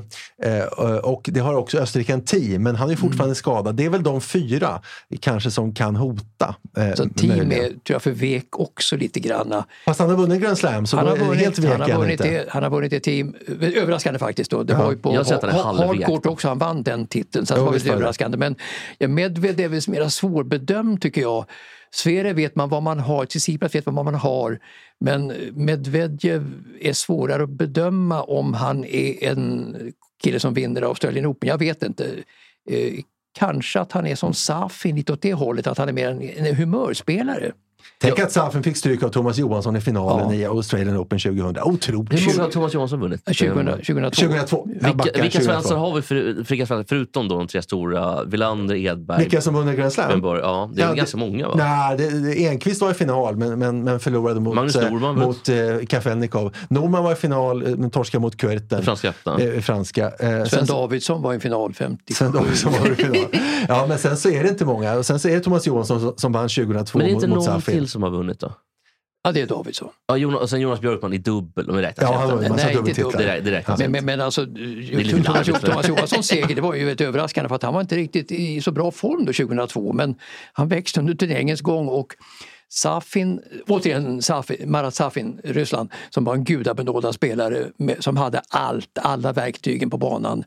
eh, och det har också Österrike en team men han är fortfarande Mm. skadad. Det är väl de fyra kanske som kan hota. Eh, Så team är, tror jag, för vek också lite granna. Fast han har vunnit Grand Slam så Han har är vunnit, helt vek han är han inte. Han har vunnit ett team, överraskande faktiskt då. Det Ja, var ju på hardcourt också, han vann den titeln. Så Jo, det var lite överraskande. Men Medvedev är mer svårbedömd tycker jag. Sverige vet man vad man har, Tsitsipas vet man vad man har. Men Medvedev är svårare att bedöma om han är en kille som vinner Australian Open. Jag vet inte. Eh, kanske att han är som Safin, lite åt det hållet, att han är mer en, en humörspelare. Tänk att Safin fick stryk av Thomas Johansson i finalen Ja. i Australian Open 2000. Otroligt. Hur många har Thomas Johansson vunnit? 2000, 2002. 2002. Jag Vilka, vilka 2002. svenskar har vi för, svenskar, förutom då de tre stora? Villander, Edberg, Vilka som vunnit Grand Slam? Ja, det är Ja, ganska många va? Nej, det, det, Enqvist var i final men, men, men förlorade mot, Magnus eh, Norman, mot eh, Kafelnikov. Norman var i final eh, men torskade mot Kuerten. Franska. Eh, franska. Eh, Sven sen- Davidsson var i final 50. Sen Davidsson var i final. Ja, men sen så är det inte många. Och sen så är det Thomas Johansson som, som vann 2002 Men det är inte mot, mot Safin. Till som har vunnit då? Ja, det är Davidsson. Ja, Jonas, och sen Jonas Björkman i dubbel, om vi räknar Ja, han har en massa Nej, dubbeltitlar. Det, det räknas Men, inte. men, men alltså, lite Thomas, Thomas Johanssons seger det var ju ett överraskande för att han var inte riktigt i så bra form då 2002 men han växte under turneringens gång och Safin, återigen Safin, Marat Safin, Ryssland, som var en gudabenådad spelare med, som hade allt, alla verktygen på banan.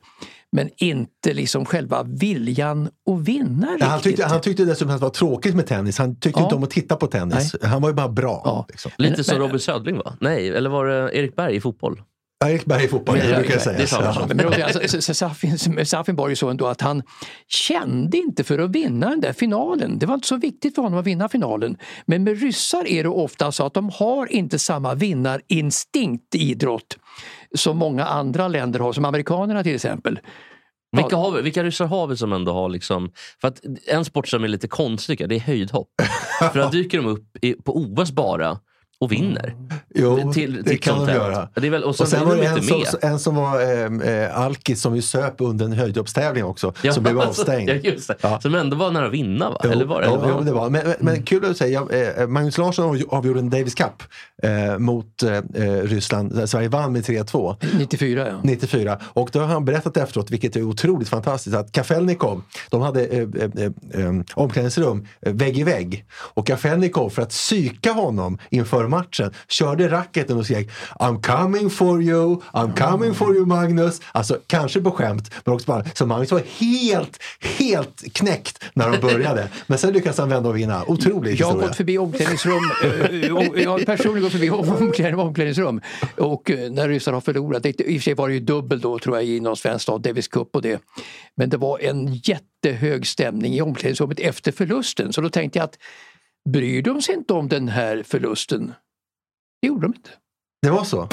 Men inte liksom själva viljan att vinna Ja, han, tyckte, han tyckte dessutom att det var tråkigt med tennis. Han tyckte Ja. inte om att titta på tennis. Han var ju bara bra. Ja. Liksom. Lite Men- som men- Robin Södling va? Nej, eller var det Erik Berg i fotboll? Erik Berg i fotboll, Men det det- brukar jag det är säga. samma Ja. Men, alltså, så- så Safin, Safin var det ju så ändå att han kände inte för att vinna den där finalen. Det var inte så viktigt för honom att vinna finalen. Men med ryssar är det ofta så att de har inte samma vinnarinstinkt i idrott som många andra länder har, som amerikanerna till exempel. Vilka, har vi, vilka ryssar har vi som ändå har liksom... För att en sport som är lite konstig det är höjdhopp. för att dyker de upp i, på OS bara och vinner. Jo, Till- det kan de göra. Det är väl- och sen och sen var de det inte en som, en som var eh, eh, alkis som ju söp under en höjdhoppstävling också, som blev avstängd. Ja, just det. Ja. Som ändå var nära att vinna va? Jo, Eller var det? jo, jo, det var. Men, men, men kul att säga, eh, Magnus Larsson avgj- avgjorde en Davis Cup eh, mot eh, eh, Ryssland. Sverige vann med 3-2. 94 ja. 94. Och då har han berättat efteråt, vilket är otroligt fantastiskt, att Kafelnikov, de hade eh, eh, eh, omklädningsrum vägg i vägg. Och Kafelnikov, för att psyka honom inför matchen, körde racketen och skrek I'm coming for you, I'm coming for you Magnus. Alltså kanske på skämt, men också bara, så Magnus var helt, helt knäckt när de började. Men sen lyckades han vända och vinna. Otrolig Jag har gått förbi omklädningsrum, eh, och jag har personligen gått förbi omklädning- omklädningsrum och eh, när ryssar har förlorat, i och för sig var det ju dubbel då tror jag i någon svensk stad, Davis Cup och det. Men det var en jättehög stämning i omklädningsrummet efter förlusten så då tänkte jag att bryr de sig inte om den här förlusten? Det gjorde de inte. Det var så?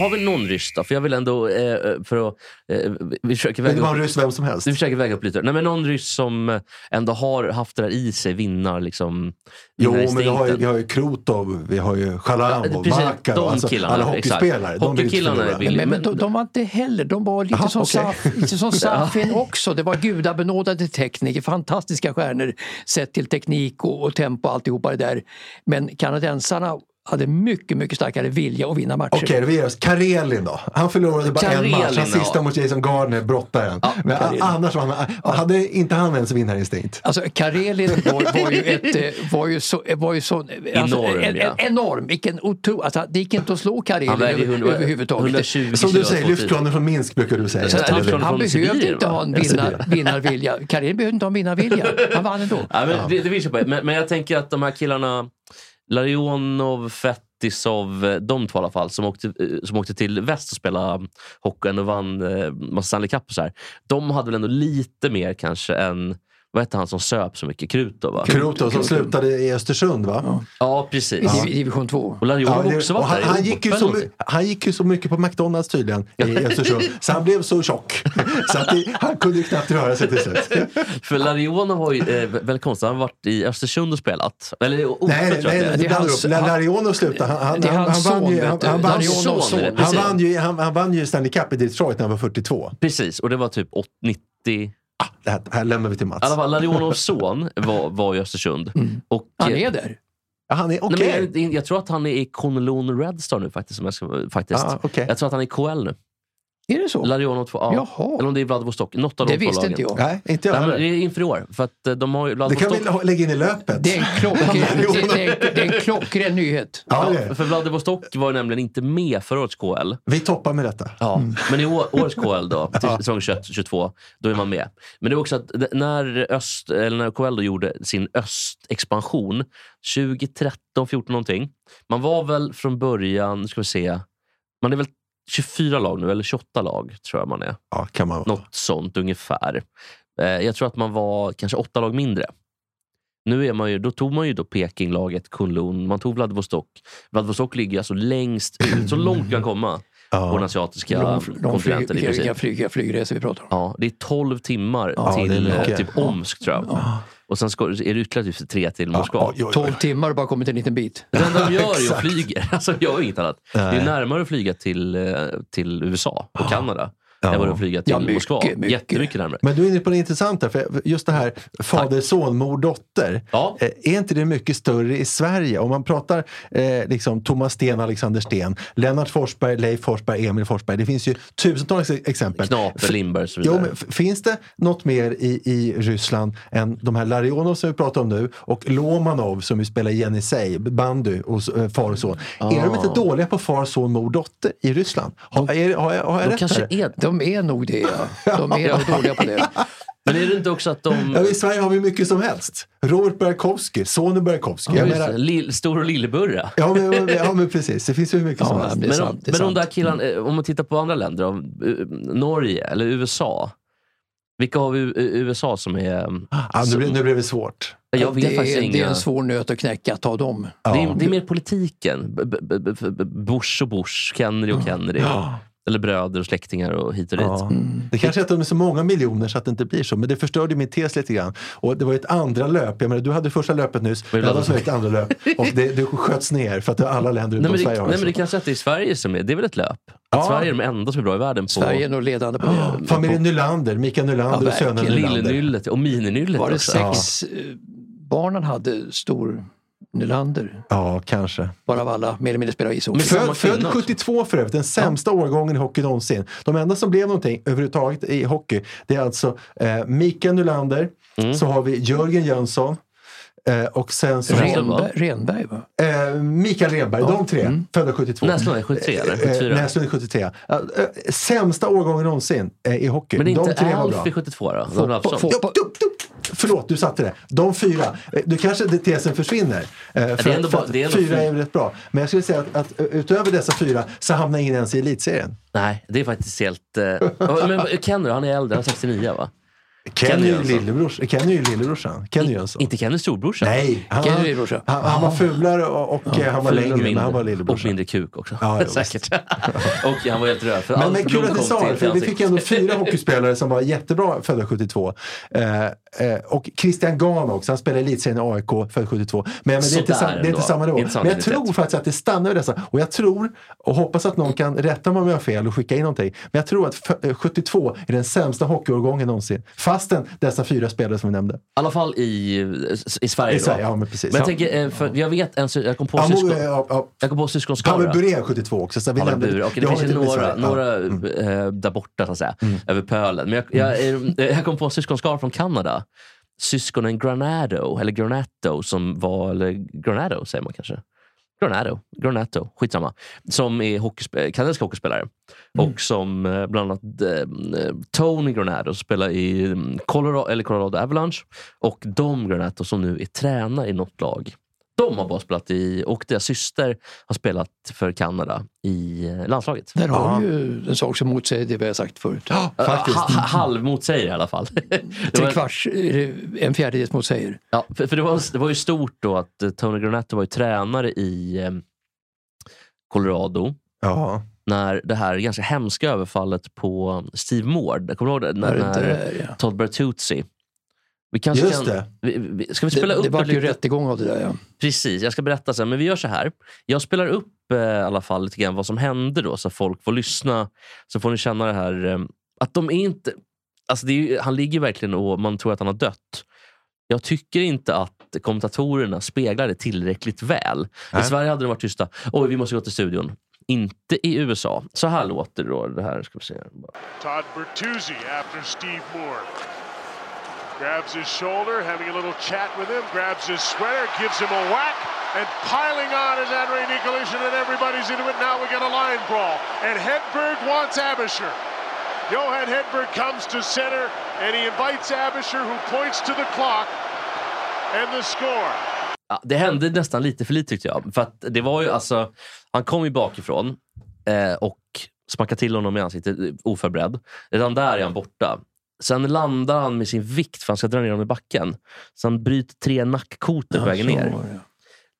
Har vi någon ryss då? För jag vill ändå... Eh, för att, eh, vi försöker det väga var en upp, ryss vem som helst. vi försöker väga upp lite. Nej, men någon ryss som eh, ändå har haft det där i sig, vinnar liksom... Jo, men vi har ju, vi har ju Krutov, vi har ju Chalamov, Ja, precis, Makarov, de alltså killarna, alla hockeyspelare. exakt. Hockeykillarna förlora. vill- Men, men men- de, de var inte heller, de var lite Aha, som, okej. Saf, lite som Safin också. Det var gudabenådade tekniker, fantastiska stjärnor sett till teknik och, och tempo och alltihopa det där. Men kanadensarna hade mycket, mycket starkare vilja att vinna matcher. Okej, oss. Karelin då? Han förlorade bara en Karelin, match, hans ja. sista mot Jason Gardner, brottaren. men Karelin. annars var han, hade inte han ens vinnarinstinkt? Alltså Karelin var, var ju ett, var ju så, var ju så alltså, Enorm, en, ja. en, enorm, vilken otro, alltså, det gick inte att slå Karelin Han över, 100, överhuvudtaget. 120 Som du säger, 210. lyftkranen från Minsk brukar du säga. Så han, han från behövde inte va? ha en Ja, vinnar, vinnarvilja. Karelin behövde inte ha en vinnarvilja. Han vann ändå. Ja, men det, det vill jag på. Men, men jag tänker att de här killarna, Larionov, Fetisov, de två i alla fall, som åkte, eh, som åkte till väst och spelade hockeyn och vann eh, massa Stanley Cup och så här. De hade väl ändå lite mer kanske än, vad hette han som söp så mycket? Krutov va? Krutov som slutade i Östersund va? Ja, I precis. div- division 2. Och Larionov det- också varit där han, i han, gick ju så, han gick ju så mycket på McDonalds tydligen i Östersund, så han blev så tjock. Så att det, han kunde ju knappt röra sig till slut. För Larionov har ju eh, väldigt konstigt, han har varit i Östersund och spelat. Eller i Ope, Nej, nej, att det blandar upp. han- slutade. Han, han, Det är han, hans han vann son, ju, han, han, vann, Larionovs son, han, precis. vann ju, han, han vann ju Stanley Cup i Detroit när han var 42. Precis, och det var typ 8, 90... Ah, det här, det här lämnar vi till Mats. I alla fall, Larionovs son var, var i Östersund. Och, Han eh, är där. Ja, han är okej. Nej, men jag, jag tror att han är i Kunlun Red Star nu faktiskt. Om jag ska, faktiskt. Ah, okej. Jag tror att han är i KL nu. Är det så? Larionov 2, ja. Jaha. Eller om det är Vladivostok. Något av Det de två visste lagen. inte jag. Nej, inte jag Nej, men det heller. är inför i år. För att eh, de har ju Det kan Vladivostok... vi lägga in i löpet. Det är en, klock, det, det, är, det är en klockren nyhet. Ja, det är det. för Vladivostok var ju nämligen inte med förra årets KL. Vi toppar med detta. Ja, men i år, årets KL då, till säsong 21-22, då är man med. Men det är också att d- när, öst, eller när KL då gjorde sin östexpansion, 2013, 14 någonting. Man var väl från början, nu ska vi se, man är väl 24 lag nu, eller 28 lag tror jag man är. Ja, kan man vara. Något sånt ungefär. Eh, jag tror att man var kanske åtta lag mindre. Nu är man ju, då tog man ju då Pekinglaget, Kunlun, man tog Vladivostok. Vladivostok ligger alltså längst ut, så långt du kan komma på den asiatiska De, de flyg, kontinenten vilka, flygresor vi pratar om. Ja, det är 12 timmar Ja, till eh, typ Omsk tror jag. Och sen ska, är det ytterligare typ tre till Moskva. Ja, oj, oj, oj. 12 timmar och bara kommit en liten bit. Det enda de gör är att flyga. Alltså, de gör ju inget annat. Det är Nej. närmare att flyga till, eh, till USA och Kanada Ja. än vad det flyga till Ja, mycket, Moskva. mycket. Jättemycket närmare. Men du är inne på det intressanta, för just det här fader, son, mor, dotter. Ja. Eh, Är inte det mycket större i Sverige? Om man pratar eh, liksom Thomas Sten, Alexander Sten, Lennart Forsberg, Leif Forsberg, Emil Forsberg. Det finns ju tusentals ex- exempel. Knape, Lindberg och så Jo, vidare. men f- finns det något mer i, i Ryssland än de här Larionov som vi pratar om nu och Lomanov som vi spelar i Jenisej, bandy och eh, far och son. Är de inte dåliga på far, son, mor, dotter i Ryssland? Har, är, har, jag- har jag De rätt kanske här? är De är nog det, ja. De är nog dåliga på det. Men är det inte också att de... Ja, I Sverige har vi mycket som helst. Robert Berkowski, sonen Berkowski. Ja, menar, stor och lilleburra. ja, men, ja, men precis. Det finns hur mycket som Ja, helst. det är Men, sant. om, men sant. där killarna, eh, om man tittar på andra länder, om, eh, Norge eller USA. Vilka har vi i USA som är... Ja, nu, blir- nu blev det svårt. Jag vet det, faktiskt är, inga... det är en svår nöt att knäcka, ta dem. det, är, det är mer politiken. B- Bush och Bush, Kennedy och Kennedy. Eller bröder och släktingar och hit och dit. Ja. Det kanske är att de är så många miljoner så att det inte blir så. Men det förstörde min tes lite grann. Och det var ju ett andra löp. Jag menar, du hade första löpet nyss. Jag hade då? ett andra löp. Och det, det sköts ner för att alla länder utom men, det, Sverige har nej men det kanske är att det är Sverige som är, det är väl ett löp? Att Ja. Sverige är de enda som är bra i världen på Sverige är nog ledande på det. Familjen Nylander, Mikael Nylander Ja, och sönerna. Nylander. Lillenyllet och Mininyllet Var det också. sex eh, barnen hade stor Nylander? Ja, kanske. Varav alla mer eller mindre spelar ishockey. Född, född kvinna också. 72 för övrigt, den sämsta årgången i hockey någonsin. De enda som blev någonting överhuvudtaget i hockey, det är alltså eh, Mikael Nylander, Mm. så har vi Jörgen Jönsson eh, och sen så Renberg, Renberg va? eh, Mikael Renberg, de tre, födda 72. Näslund är 73 eller? Eh, 74? Näslund är 73. Ja, eh, sämsta årgången någonsin eh, i hockey. Men det är de inte tre var bra. Alf i 72 då? Fotboll- Donald Alfsson? Förlåt, du satte det. De fyra. Eh, Du kanske det tesen försvinner. Eh, För, det är ändå att det är fyra fy- är rätt bra. Men jag skulle säga att, att utöver dessa fyra så hamnar ingen ens i elitserien. Nej, det är faktiskt helt... Men Kenny han är äldre, han är 69 va? Kenny är ju Jönsson. lillebrors, Kenny är lillebrorsan. Kenny Jönsson. Inte Kenny storbrorsa? Nej, han, Kenny är han, lillebrorsa. han, han var fulare och, och eh, han var och längre, mindre. han var Och lillebrorsan. mindre kuk också. Ja, ja, Säkert. och han var helt röd. För Men, men kul att du kom sa det, för vi fick ändå fyra hockeyspelare som var jättebra födda 72. Eh, eh, och Christian Gahn också, han spelade elitserien i AIK, född 72. Men, men det är inte, det är inte samma nivå. Men jag tror faktiskt att det stannar vid dessa. Och jag tror, och hoppas att någon kan rätta mig om jag har fel och skicka in någonting. Men jag tror att f- eh, 72 är den sämsta hockeyårgången någonsin. Fastän dessa fyra spelare som vi nämnde. I alla fall i, i Sverige. I. Sverige, ja men precis. Men jag Ja. tänker, eh, för jag vet en, jag kom på Ja, syskon, ja, ja. jag kom på Pavel syskonskara. Burén 72 också. Så vi Pavel Bure. Och det jag finns ju några. Ja. Mm. några eh, där borta så att säga, över pölen. Men jag, jag, eh, jag kom på syskonskara från Kanada. Syskonen Granado, eller Granato, som var, eller Granado säger man kanske. Granado, Granato, skitsamma. Som är hockeyspe- kanadensiska hockeyspelare. Mm. Och som eh, bland annat eh, Tony Granado spelar i mm, Colorado, eller Colorado Avalanche. Och Dom Granato som nu är tränare i något lag. De har bara spelat i, och deras syster har spelat för Kanada i eh, landslaget. Där har vi ju en sak som motsäger det vi har sagt förut. Faktiskt. Ha, ha, halv motsäger i alla fall. det Tre var, kvarts, en fjärdedels motsäger. ja, för, för det, var, det var ju stort då att eh, Tony Granato var ju tränare i eh, Colorado Ja. När det här ganska hemska överfallet på Steve Moore, kommer du ihåg det? När, det när det, ja. Todd Bertuzzi. Vi kanske Just kan, det. Vi, vi, ska vi spela Det, upp det var ju rättegång av det där ja. Precis, jag ska berätta sen. Men vi gör så här. Jag spelar upp eh, i alla fall lite grann vad som hände då, så folk får lyssna. Så får ni känna det här eh, att de är inte... Alltså är, ju- han ligger verkligen och man tror att han har dött. Jag tycker inte att kommentatorerna speglar det tillräckligt väl. I Nej. Sverige hade de varit tysta. Oj, vi måste gå till studion. Inte i USA. Så här låter då det här. Ska vi se. Todd Bertuzzi after Steve Moore. Grabs his shoulder, having a little chat with him, grabs his sweater, gives him a whack, and piling on is Andrei Nikolitin, and everybody's into it. Now we get a line brawl, and Hedberg wants Abisher. Johan Hedberg comes to center, and he invites Abisher, who points to the clock, and the score. Ja, det hände nästan lite för lite tyckte jag. För att det var ju alltså, han kom ju bakifrån eh, och smackade till honom i ansiktet eh, oförberedd. Redan där är han borta. Sen landar han med sin vikt för han ska dra ner honom i backen. Så han bryter tre nackkotor på vägen ner.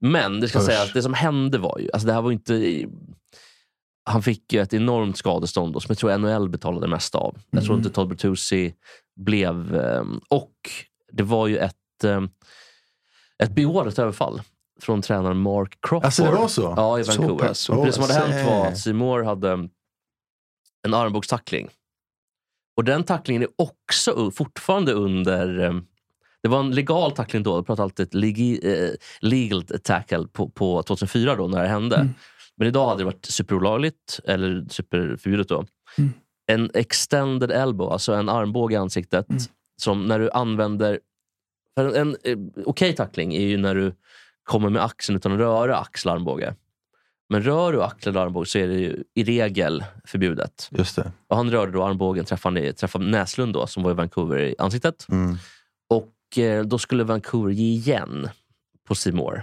Men det ska Usch. sägas att det som hände var ju, alltså det här var inte... Han fick ju ett enormt skadestånd då, som jag tror NHL betalade mest av. Jag tror inte Todd Bertuzzi blev... eh, Och det var ju ett, eh, ett beordrat överfall från tränaren Mark Crawford. Alltså, det var så? Ja, i Så Vancouver. pass. Och det som hade hänt var att Seymour hade en armbågstackling. Och den tacklingen är också fortfarande under... eh, Det var en legal tackling då. Jag pratar alltid legi, eh, legal tackle på, på 2004 då när det hände. Men idag hade det varit superolagligt eller superförbjudet då. En extended elbow, alltså en armbåge i ansiktet. Som när du använder... För en, en eh, okej tackling är ju när du kommer med axeln utan att röra axel armbåge. Men rör du axel och armbåge så är det ju i regel förbjudet. Just det. Och han rörde då armbågen, träffade, träffade Näslund då, som var i Vancouver i ansiktet. Mm. Och eh, då skulle Vancouver ge igen på Seymour.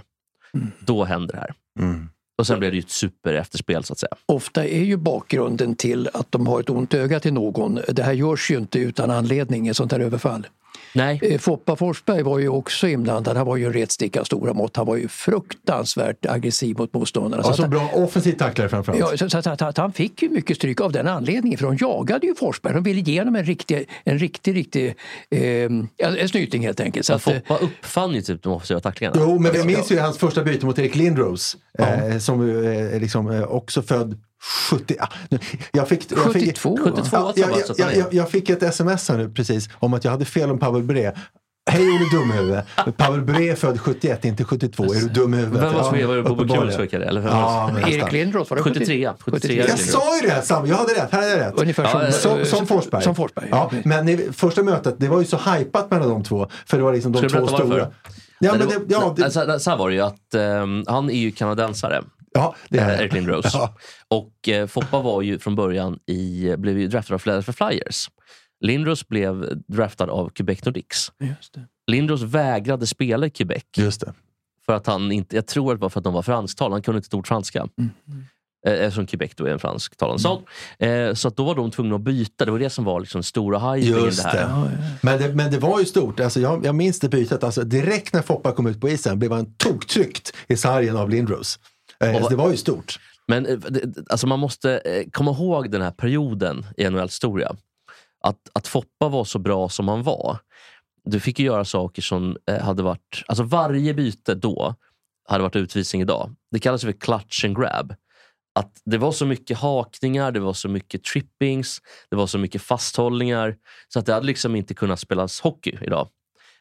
Då hände det här. Mm. Och sen blev det ju ett super efterspel så att säga. Ofta är ju bakgrunden till att de har ett ont öga till någon. Det här görs ju inte utan anledning, ett sånt här överfall. Nej, Eh, Foppa Forsberg var ju också inblandad. Han var ju en retstick av stora mått. Han var ju fruktansvärt aggressiv mot motståndarna. Så Alltså att, bra offensiv tacklare framförallt. ja, så, så, att- att han fick ju mycket stryk av den anledningen för de jagade ju Forsberg. De ville ge honom en riktig, en riktig, riktig eh, en snyting helt enkelt. Så så att, eh, Foppa uppfann ju typ de offensiva tacklingarna. Jo, men vi minns ju hans första byte mot Erik Lindros. Eh, som eh, liksom, eh, också född 70... Ah, nu- jag fick, jag fick, 72. 72 Ja, jag, jag, jag, är. jag, fick ett sms här nu precis om att jag hade fel om Pavel Bure. Hej Olle Dumhuvud. Pavel Bure är född 71, inte 72. Är du dum i huvudet? Vem var som var? Eller vem Ja, Erik. Lindros var det 73, 73. Jag sa ju det! Sam, jag hade rätt. Här hade jag rätt. Ungefär som, Ja, Som, eh, som Forsberg. Som Forsberg. Ja, men i första mötet, det var ju så hypat mellan de två. För det var liksom de Ska du två stora. Ja, men det ja, det, så, här var det ju att ehm, han är ju kanadensare. Ja, det eh, är Eric Lindros. Ja. Och eh, Foppa var ju från början i, blev ju draftad av Philadelphia Flyers. Lindros blev draftad av Quebec Nordiques. Just det. Lindros vägrade spela i Quebec. Just det. För att han inte, jag tror att det var för att de var fransktalande. Han kunde inte ett ord franska. Eh, Eftersom Quebec då är en fransktalande stad. Eh, så att då var de tvungna att byta. Det var det som var liksom stora hypen Just det här. det. Men, det. Men det var ju stort. Alltså jag, jag minns det bytet. Alltså direkt när Foppa kom ut på isen blev han toktryckt i sargen av Lindros. Eh, så det var ju stort. Men eh, alltså man måste eh, komma ihåg den här perioden i NHLs historia. Att, att Foppa var så bra som han var. Du fick göra saker som hade varit... Alltså varje byte då hade varit utvisning idag. Det kallas för clutch and grab. Att det var så mycket hakningar, det var så mycket trippings, det var så mycket fasthållningar. Så att det hade liksom inte kunnat spelas hockey idag.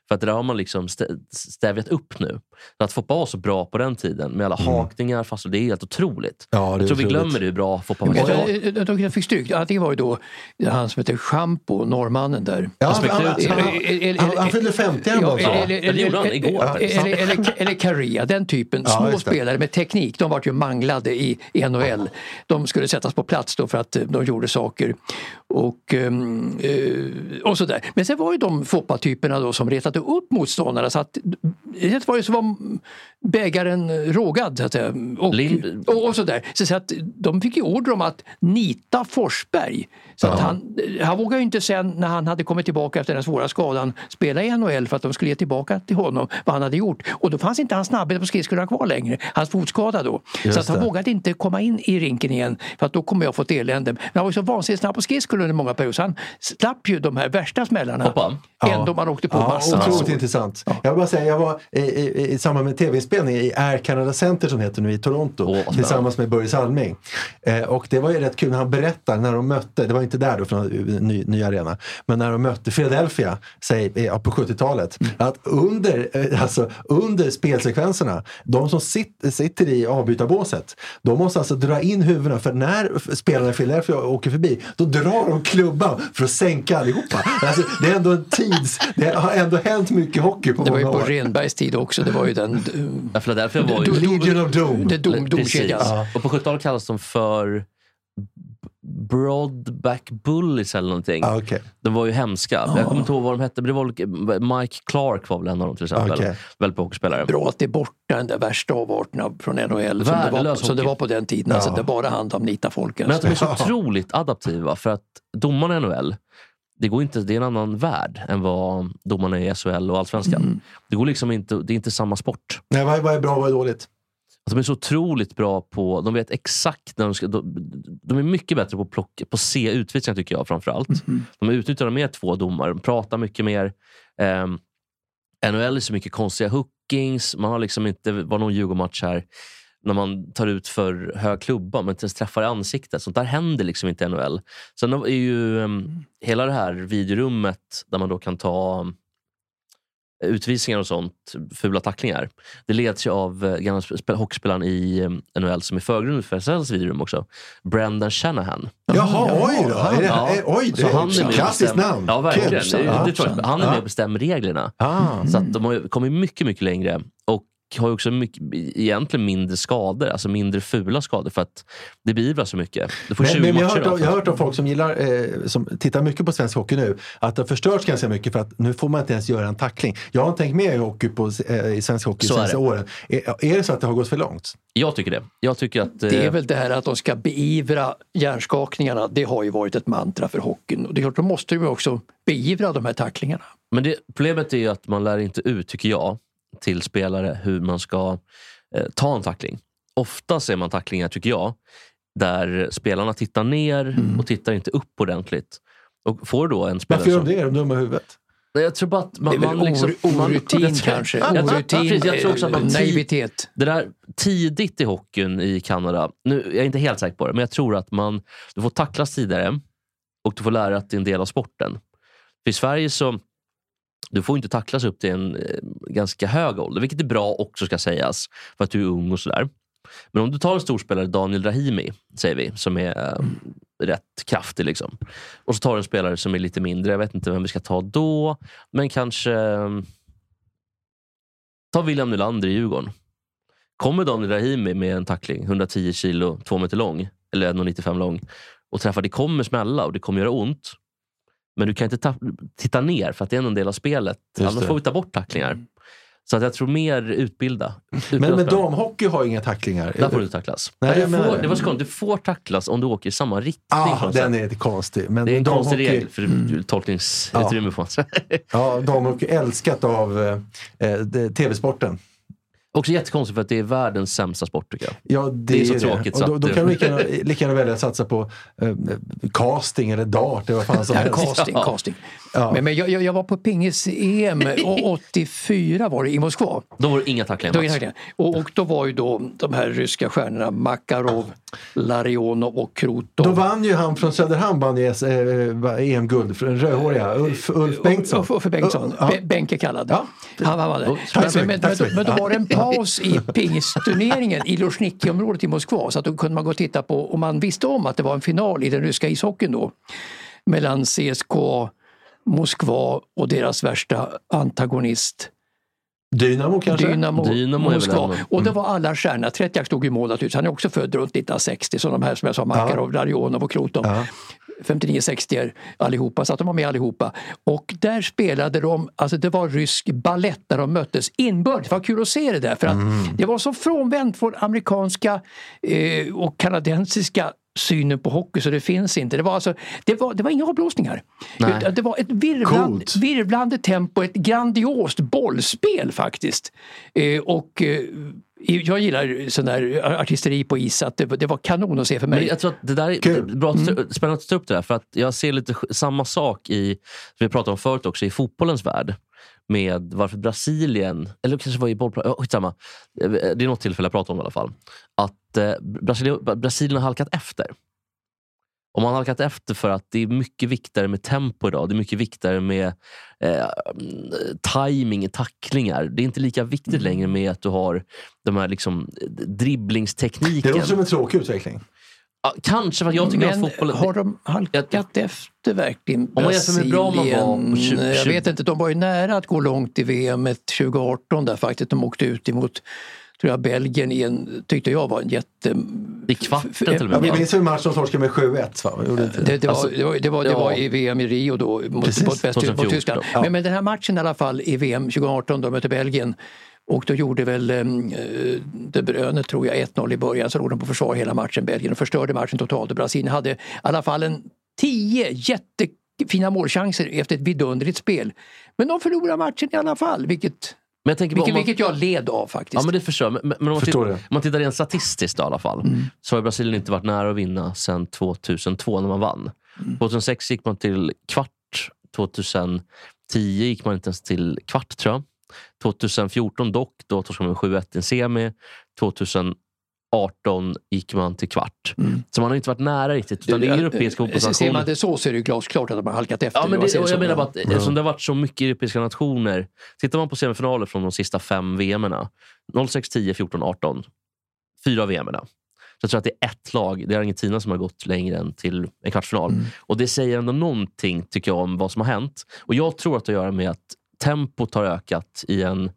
För att det där har man liksom stä- stävjat upp nu. Att Foppa var så bra på den tiden med alla hakningar, fast det är helt otroligt. Ja, jag tror vi otroligt. glömmer det hur bra Foppa var. Idag. eh, de, de fick stryk. Antingen var det då han som heter Schampo, norrmannen där. Ja, han, han, han, fyllde 50 han var Ja, eller, det gjorde han eller, igår eller, eller, eller Caria, den typen. Små spelare med teknik, de var ju manglade i, i NHL. De skulle sättas på plats då för att eh, de gjorde saker. Och, ehm, eh, och sådär. Men sen var ju de Foppa-typerna då som retade upp motståndarna så att det var ju som var bägaren rågad så att säga. Och, och, och sådär. Så, så att de fick ju order om att nita Forsberg. Så att han, han vågade ju inte sen när han hade kommit tillbaka efter den svåra skadan spela i NHL för att de skulle ge tillbaka till honom vad han hade gjort. Och då fanns inte hans snabbhet på skridskorna kvar längre. Hans fotskada då. Just så att han det. vågade inte komma in i rinken igen för att då kommer jag få ett elände. Men han var ju så vansinnigt snabb på skridskor under många perioder så han slapp ju de här värsta smällarna. Hoppa. Ändå man åkte på Ja, massor. otroligt intressant. Jag vill bara säga, jag var i, i, i samband med tv inspelning i Air Canada Center som heter nu i Toronto spännande. tillsammans med Börje Salming. Eh, och det var ju rätt kul när han berättar när de mötte, det var inte där då för en ny, ny arena, men när de mötte Philadelphia säg, eh, på 70-talet. Att under, eh, alltså, under spelsekvenserna, de som sit, sitter i avbytarbåset, de måste alltså dra in huvudena för när spelarna i Philadelphia åker förbi, då drar de klubban för att sänka allihopa. Alltså, det är ändå en tids, det har ändå hänt mycket hockey på Det var ju på år. Renbergs tid också. Det var ju den... Ja, Philadelphia var ju... Legion of Doom. Det dom, Precis. domkedjan. Och på 70-talet kallades de för Broadback Bullies eller någonting. Ah, okej. De var ju hemska. Jag kommer inte ihåg vad de hette, men det var Mike Clark var väl en av dem till exempel. Okej. Väldigt bra hockeyspelare. Bra att det är borta den där värsta avarterna från NHL som det, var, som det var på den tiden. Alltså, det bara handlade om nita folk. Men att Alltså. de är så otroligt adaptiva för att domarna i NHL, det, går inte, det är en annan värld än vad domarna i SHL och Allsvenskan. Mm. Det, går liksom inte, det är inte samma sport. Nej, vad, är- vad är bra och vad är dåligt? Alltså, de är så otroligt bra på, de vet exakt när de ska, de, de är mycket bättre på att plocka, på se utvisningar tycker jag framförallt. De utnyttjar mer två domare, de pratar mycket mer. Um, NHL är så mycket konstiga hookings, man har liksom inte, det var någon Djurgårdsmatch här, när man tar ut för hög klubba men inte ens träffar i ansiktet. Sånt där händer liksom inte i NHL. Sen är ju um, hela det här videorummet där man då kan ta um, utvisningar och sånt, fula tacklingar. Det leds ju av uh, gamla sp- hockeyspelaren i um, NHL som är förgrunden för SHLs videorum också. Brendan Shanahan. Jaha, oj då! Det, Ja. oj, det är ett och klassiskt namn. Ja, verkligen. Det, Ja. det jag. Han är Ja. med och bestämmer reglerna. Ah. Så att de har kommit mycket, mycket längre. Och har ju också mycket, egentligen mindre skador, alltså mindre fula skador för att det beivras så mycket. Du får 20 Men, men jag, har hört, om- då. jag har hört om folk som gillar, eh, som tittar mycket på svensk hockey nu, att det har förstörts ganska mycket för att nu får man inte ens göra en tackling. Jag har tänkt med i hockey på, eh, i svensk hockey de är senaste det. åren. Är, är det så att det har gått för långt? Jag tycker det. Jag tycker att... Det är eh, väl det här att de ska beivra hjärnskakningarna. Det har ju varit ett mantra för hockeyn. Och det är klart, då måste ju också beivra de här tacklingarna. Men det, problemet är ju att man lär inte ut, tycker jag, till spelare hur man ska eh, ta en tackling. Ofta ser man tacklingar, tycker jag, där spelarna tittar ner Mm. och tittar inte upp ordentligt. Och får då en spelare Varför gör de det? Är de dumma i huvudet? Nej, Jag tror bara att man... Det är väl man liksom, or- man- orutin tror- kanske. Jag tror- Orutin, precis, jag tror också att man eh, tid- naivitet. Det där tidigt i hockeyn i Kanada, nu jag är inte helt säker på det, men jag tror att man du får tacklas tidigare och du får lära dig att det är en del av sporten. För i Sverige så du får inte tacklas upp till en eh, ganska hög ålder, vilket är bra också ska sägas, för att du är ung och sådär. Men om du tar en storspelare, Daniel Rahimi, säger vi, som är mm. rätt kraftig. Liksom. Och så tar du en spelare som är lite mindre, jag vet inte vem vi ska ta då, men kanske eh, Ta William Nylander i Djurgården. Kommer Daniel Rahimi med en tackling, 110 kilo, två meter lång, eller 1,95 lång, och träffar, det kommer smälla och det kommer göra ont. Men du kan inte ta, titta ner för att det är en del av spelet. Just Annars det. får vi ta bort tacklingar. Så att jag tror mer utbilda. utbilda Men, men damhockey har inga tacklingar. Där får du tacklas. Nej, du menar får, det. var så konstigt. Du får tacklas om du åker i samma riktning. Ah, den är konstig. Men det är en konstig regel för mm. tolkningsutrymme. något sätt. Ja, damhockey älskat av eh, eh, tv-sporten. Också jättekonstigt för att det är världens sämsta sport tycker jag. Ja, det, Det är så ju tråkigt Och så då, då det- kan du lika gärna, lika gärna välja att satsa på eh, casting eller dart eller vad fan som Ja, helst. casting, Ja. casting. Ja. Men, men jag, jag jag var på pingis-EM och 84 var det i Moskva. Då var det inga tacklingar. Då, Mats. och, och då var ju då de här ryska stjärnorna Makarov, Larionov och Krutov. Då vann ju han från Söderhamn vann ju eh, EM-guld, den rödhåriga, Ulf, Ulf Bengtsson. Uffe Uffe Bengtsson, Ja. Be- Benke kallad. Ja. Han, han var så Men, men, men, men då var det en paus i pingisturneringen i Luzhniki-området i Moskva så att då kunde man gå och titta på, och man visste om att det var en final i den ryska ishockeyn då mellan CSKA Moskva och deras värsta antagonist Dynamo kanske? Dynamo, Dynamo Moskva. ändå- Och det var alla stjärnorna. Tretjak stod i mål naturligtvis. Han är också född runt 1960 som de här som jag sa, Makarov, Larionov och Krutov. Ja. 59-60 allihopa, så att de var med allihopa. Och där spelade de, alltså det var rysk ballett där de möttes inbördes. Det var kul att se det där för att Mm. det var så frånvänt från amerikanska eh, och kanadensiska synen på hockey så det finns inte. Det var, alltså, det var, det var inga avblåsningar. Nej. Utan Det var ett virvlande, Coolt. virvlande tempo, ett grandiost bollspel faktiskt. Eh, och eh, jag gillar sån där artisteri på is, att det, det var kanon att se för mig. Men jag tror att det där är Kul. bra, att ta- spännande att ta upp det där. För att jag ser lite samma sak i, som vi pratade om förut också, i fotbollens värld. med varför Brasilien, eller kanske var i bollplan, oh, skitsamma. Eh, Det är något tillfälle jag pratar om i alla fall. Att eh, Brasilien, Brasilien har halkat efter. Och man har halkat efter för att det är mycket viktigare med tempo idag. Det är mycket viktigare med eh, timing, tacklingar. Det är inte lika viktigt Mm. längre med att du har de här liksom, eh, Det dribblingstekniken. låter som en tråkig utveckling. Ja, kanske, för att jag tycker Men att fotbollen... har de halkat efter verkligen Om man jämför med hur bra man var på Brasilien? 20 Jag vet inte, de var ju nära att gå långt i VM 2018 där faktiskt. De åkte ut emot tror jag, Belgien i en, tyckte jag var en jätte... I kvarten till och Ja, med. vi minns ju en match som torskade med 7-1. va? Gjorde inte Det, det, var, Alltså, det, var, det, var, det ja. var i VM i Rio då mot, mot, Väst, mot 2014. Tyskland. Ja. Men, men den här matchen i alla fall i VM 2018 då de mötte Belgien och då gjorde väl eh, De Bruyne tror jag 1-0 i början så låg de på försvar hela matchen Belgien och förstörde matchen totalt och Brasilien hade i alla fall en 10 jättefina målchanser efter ett vidunderligt spel. Men de förlorade matchen i alla fall vilket, Men jag tänker vilket, man, vilket jag led av faktiskt. Ja men det förstår jag. Men, men om, man Förstår tittar, om man tittar rent statistiskt då, i alla fall. Så har Brasilien inte varit nära att vinna sedan 2002 när man vann. 2006 gick man till kvart. 2010 gick man inte ens till kvart tror jag. 2014 dock, då torskade man med 7-1 i en semi. 2018 gick man till kvart. Så man har inte varit nära riktigt. Utan det är europeiska Ser man fotbollsnationer. det så så är det glasklart att de har halkat efter. Ja, men man det, jag menar bara att eftersom det har varit så mycket europeiska nationer. Tittar man på semifinaler från de sista fem VM-erna. 06, 10, 14, 18. Fyra VM-erna. Så jag tror att det är ett lag, det är Argentina som har gått längre än till en kvartsfinal. Och det säger ändå någonting tycker jag om vad som har hänt. Och jag tror att det har att göra med att tempot har ökat i en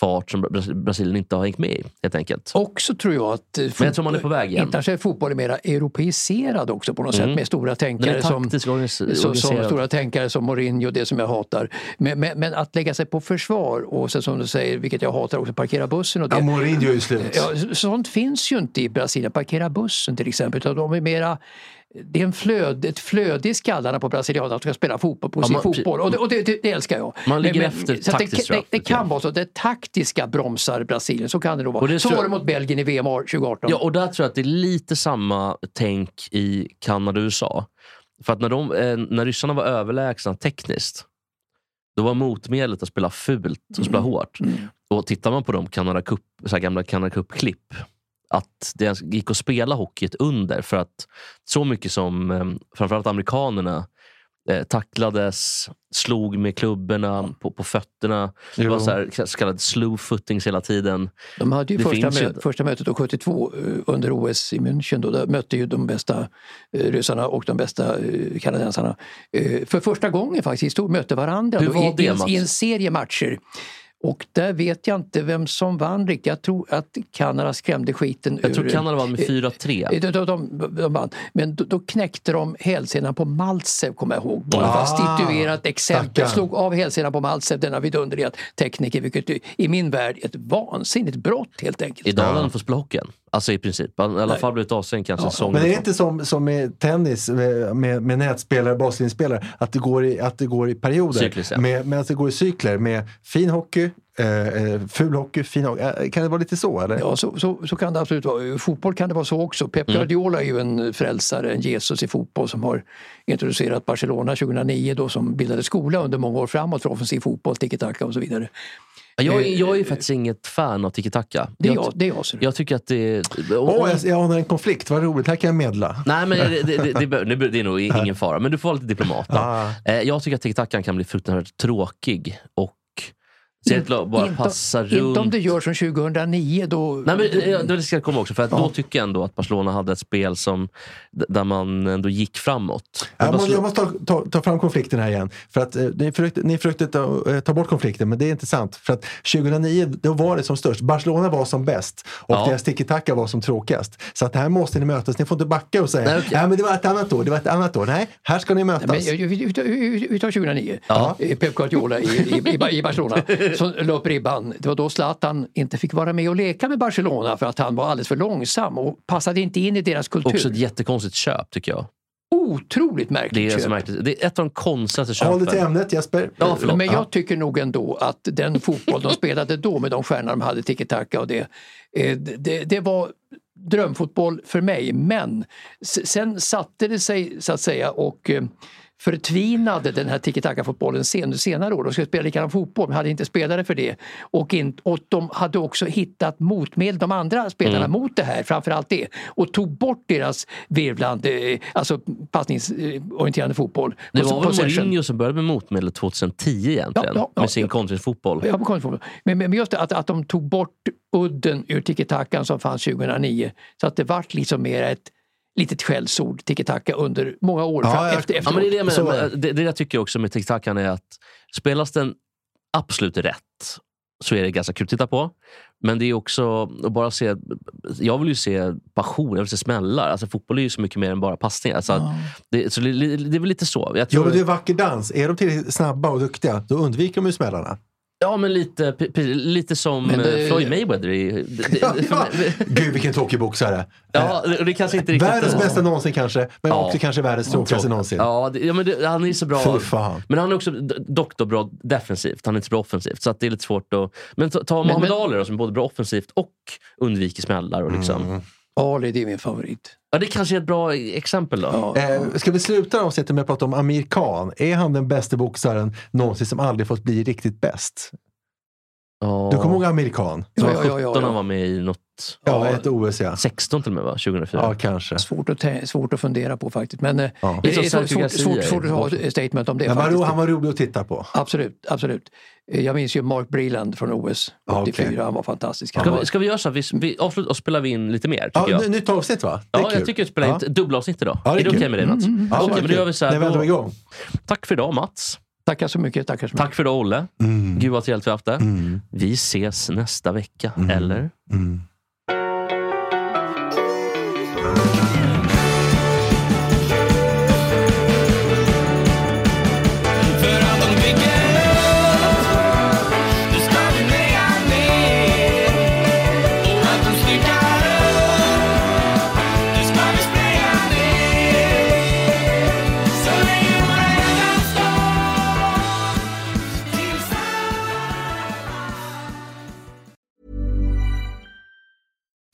fart som Bras- Brasilien inte har hängt med i. Helt enkelt. Också tror jag att eh, Men jag tror man är på väg igen. internationell fotboll är mer europeiserad också på något Mm. sätt med stora tänkare som, som, som stora tänkare som Mourinho, det som jag hatar. Men, men, men att lägga sig på försvar och sen som du säger, vilket jag hatar också, parkera bussen och det. Ja, Mourinho är slut. Ja, sånt finns ju inte i Brasilien, parkera bussen till exempel. Utan de är mera, det är en flöd, ett flöde i skallarna på brasilianerna att de ska spela fotboll på Ja, sin man- fotboll. Och det, och det, det, det älskar jag. Man ligger efter så taktiskt, det, det, kan vara så. Det taktiska bromsar Brasilien, så kan det nog Och vara. det Så var det mot Belgien i VM 2018. Ja, och där tror jag att det är lite samma tänk i Kanada och USA. För att när, de, eh, när ryssarna var överlägsna tekniskt, då var motmedlet att spela fult och spela hårt. Och tittar man på de Canada Cup, så gamla Canada Cup-klipp, att det gick att spela hockey under. För att så mycket som eh, framförallt amerikanerna eh, tacklades, slog med klubborna på, på fötterna. Det var så, här, så kallad slew footings hela tiden. De hade ju första, ju mö- inte. första mötet då 72 eh, under OS i München. Då, där mötte ju de bästa eh, ryssarna och de bästa kanadensarna för första gången faktiskt historien mötte varandra Hur var i, det, i, i en serie matcher. Och där vet jag inte vem som vann riktigt. Jag tror att Kanada skrämde skiten Jag ur... tror Kanada vann med eh, 4-3. De, de, de, vann. Men då, då knäckte de hälsenan på Maltsev, kommer jag ihåg. Bara för att Ah, stituera ett exempel. stackarn. Slog av hälsenan på Maltsev, denna vidunderliga tekniker, vilket i min värld är ett vansinnigt brott helt enkelt. Idag lär han få spela hockeyn. Alltså i princip. Han har i alla fall blivit avstängd kanske säsong. Men är det inte som, som med tennis med, med, med nätspelare, baslinjespelare, att det går i, att det går i perioder? Cykliskt, ja. med, med att det går i cykler med fin hockey, eh, eh, ful hockey, fin hockey. Eh, Kan det vara lite så? Eller? Ja, så, så, så kan det absolut vara. I Fotboll kan det vara så också. Pep Mm. Guardiola är ju en frälsare, en Jesus i fotboll som har introducerat Barcelona 2009 då som bildade skola under många år framåt för offensiv fotboll, tiki-taka och så vidare. Jag, är- jag är faktiskt inget fan av tiki-taka. Det är jag, det är jag. jag tycker att det... Åh, och- jag, jag anar en konflikt, vad roligt, här kan jag medla. Nej, men det, det, det, det, det, är nog ingen fara. Men du får vara lite diplomat. Ah. Eh, Jag tycker att tiki-takan kan bli fruktansvärt tråkig. Och ett lag bara inte, passa inte om runt. det gör som 2009 då... Nej, men, eh, det ska jag komma också, för att då tycker jag ändå att Barcelona hade ett spel som, där man ändå gick framåt. Jag måste, Barcelona- jag måste ta, ta, ta fram konflikten här igen. För att, eh, ni försökte, ni försökte ta, eh, ta bort konflikten, men det är inte sant. För att 2009 då var det som störst. Barcelona var som bäst och Ja. deras tiki-taka var som tråkigast. Så att här måste ni mötas. Ni får inte backa och säga Nej, Nej, okej. men det var ett annat år. Det var ett annat år. Nej, här ska ni mötas. Men, vi, vi, vi, vi tar 2009. Ja. Eh, Pep Guardiola i, i, i, i Barcelona som la upp ribban. Det var då Zlatan inte fick vara med och leka med Barcelona för att han var alldeles för långsam och passade inte in i deras kultur. Också ett jättekonstigt köp tycker jag. Otroligt märkligt Det är, köp. så märkligt. det är ett av de konstigaste Håll dig till köpen. ämnet Jesper. Ja, förlåt. Men Ja. jag tycker nog ändå att den fotboll de spelade då med de stjärnor de hade, tiki-taka och det, eh, det, det var drömfotboll för mig. Men sen satte det sig så att säga och eh, förtvinade den här tiki-taka-fotbollen sen, senare år. De skulle spela likadan fotboll men hade inte spelare för det. Och, in, och de hade också hittat motmedel, de andra spelarna, Mm. mot det här. Framförallt det. Och tog bort deras virvlande, eh, alltså passningsorienterande fotboll. Det var väl. Mourinho som började med motmedel 2010 egentligen. Ja, ja, ja, med sin kontringsfotboll. Men, men just det, att, att de tog bort udden ur tiki-takan som fanns 2009. Så att det vart liksom mer ett litet skällsord, tiki-taka, under många år Ja, fram, jag- efter, Ja, men det, är det, jag menar. det, det jag tycker också med tiki-takan är att spelas den absolut rätt så är det ganska kul att titta på. Men det är också att bara se... Jag vill ju se passion, jag vill se smällar. Alltså, fotboll är ju så mycket mer än bara passningar. Så att det, så det, det är väl lite så. Jag Ja, tror, men det är vacker dans. Är de tillräckligt snabba och duktiga, då undviker de ju smällarna. Ja, men lite, lite som Men det- eh, Floyd Mayweather. I, Gud, vilken tråkig boxare. ja, det, det kanske inte riktigt... Världens bästa någonsin kanske, men Ja. också kanske världens tråkigaste någonsin. Ja, det, ja men det, han är så bra. Men han är också d- dock då bra defensivt, han är inte så bra offensivt. Så att det är lite svårt att... Men ta, ta men- Ali då, som är både bra offensivt och undviker smällar. Och liksom. Mm. Ali, det är min favorit. ja, det kanske är ett bra exempel då. Ja. Eh, ska vi sluta avsnittet med att prata om Amir Khan? Är han den bästa boxaren någonsin som aldrig fått bli riktigt bäst? Ja. Du kommer ihåg Amir Khan? Ja, var ja, 17 ja, ja. han var med i något... Ja, ett OS ja. 16 till och med va? 2004. Ja, kanske. Svårt att, svårt att fundera på faktiskt. Men eh, Ja. det är svårt, svårt, svårt, svårt att ha ett statement om det. Han var, faktiskt. han var rolig att titta på. Absolut, absolut. Eh, Jag minns ju Mark Breland från OS Ja, 84. okej. Han var fantastisk. Ska var, vi, ska vi göra så att vi, vi avslutar och spelar vi in lite mer? Ja, jag. nytt avsnitt va? Det är Ja, kul. jag tycker vi spelar in Ja. ett dubbelavsnitt idag. Ja, det är är det okej med det Mats? Ja, Okej, vad men då gör vi så här. Då, igång. tack för idag Mats. tackar så mycket. Tackar så mycket. Tack för idag Olle. Mm. Gud vad trevligt vi har haft det. Mm. Vi ses nästa vecka, eller?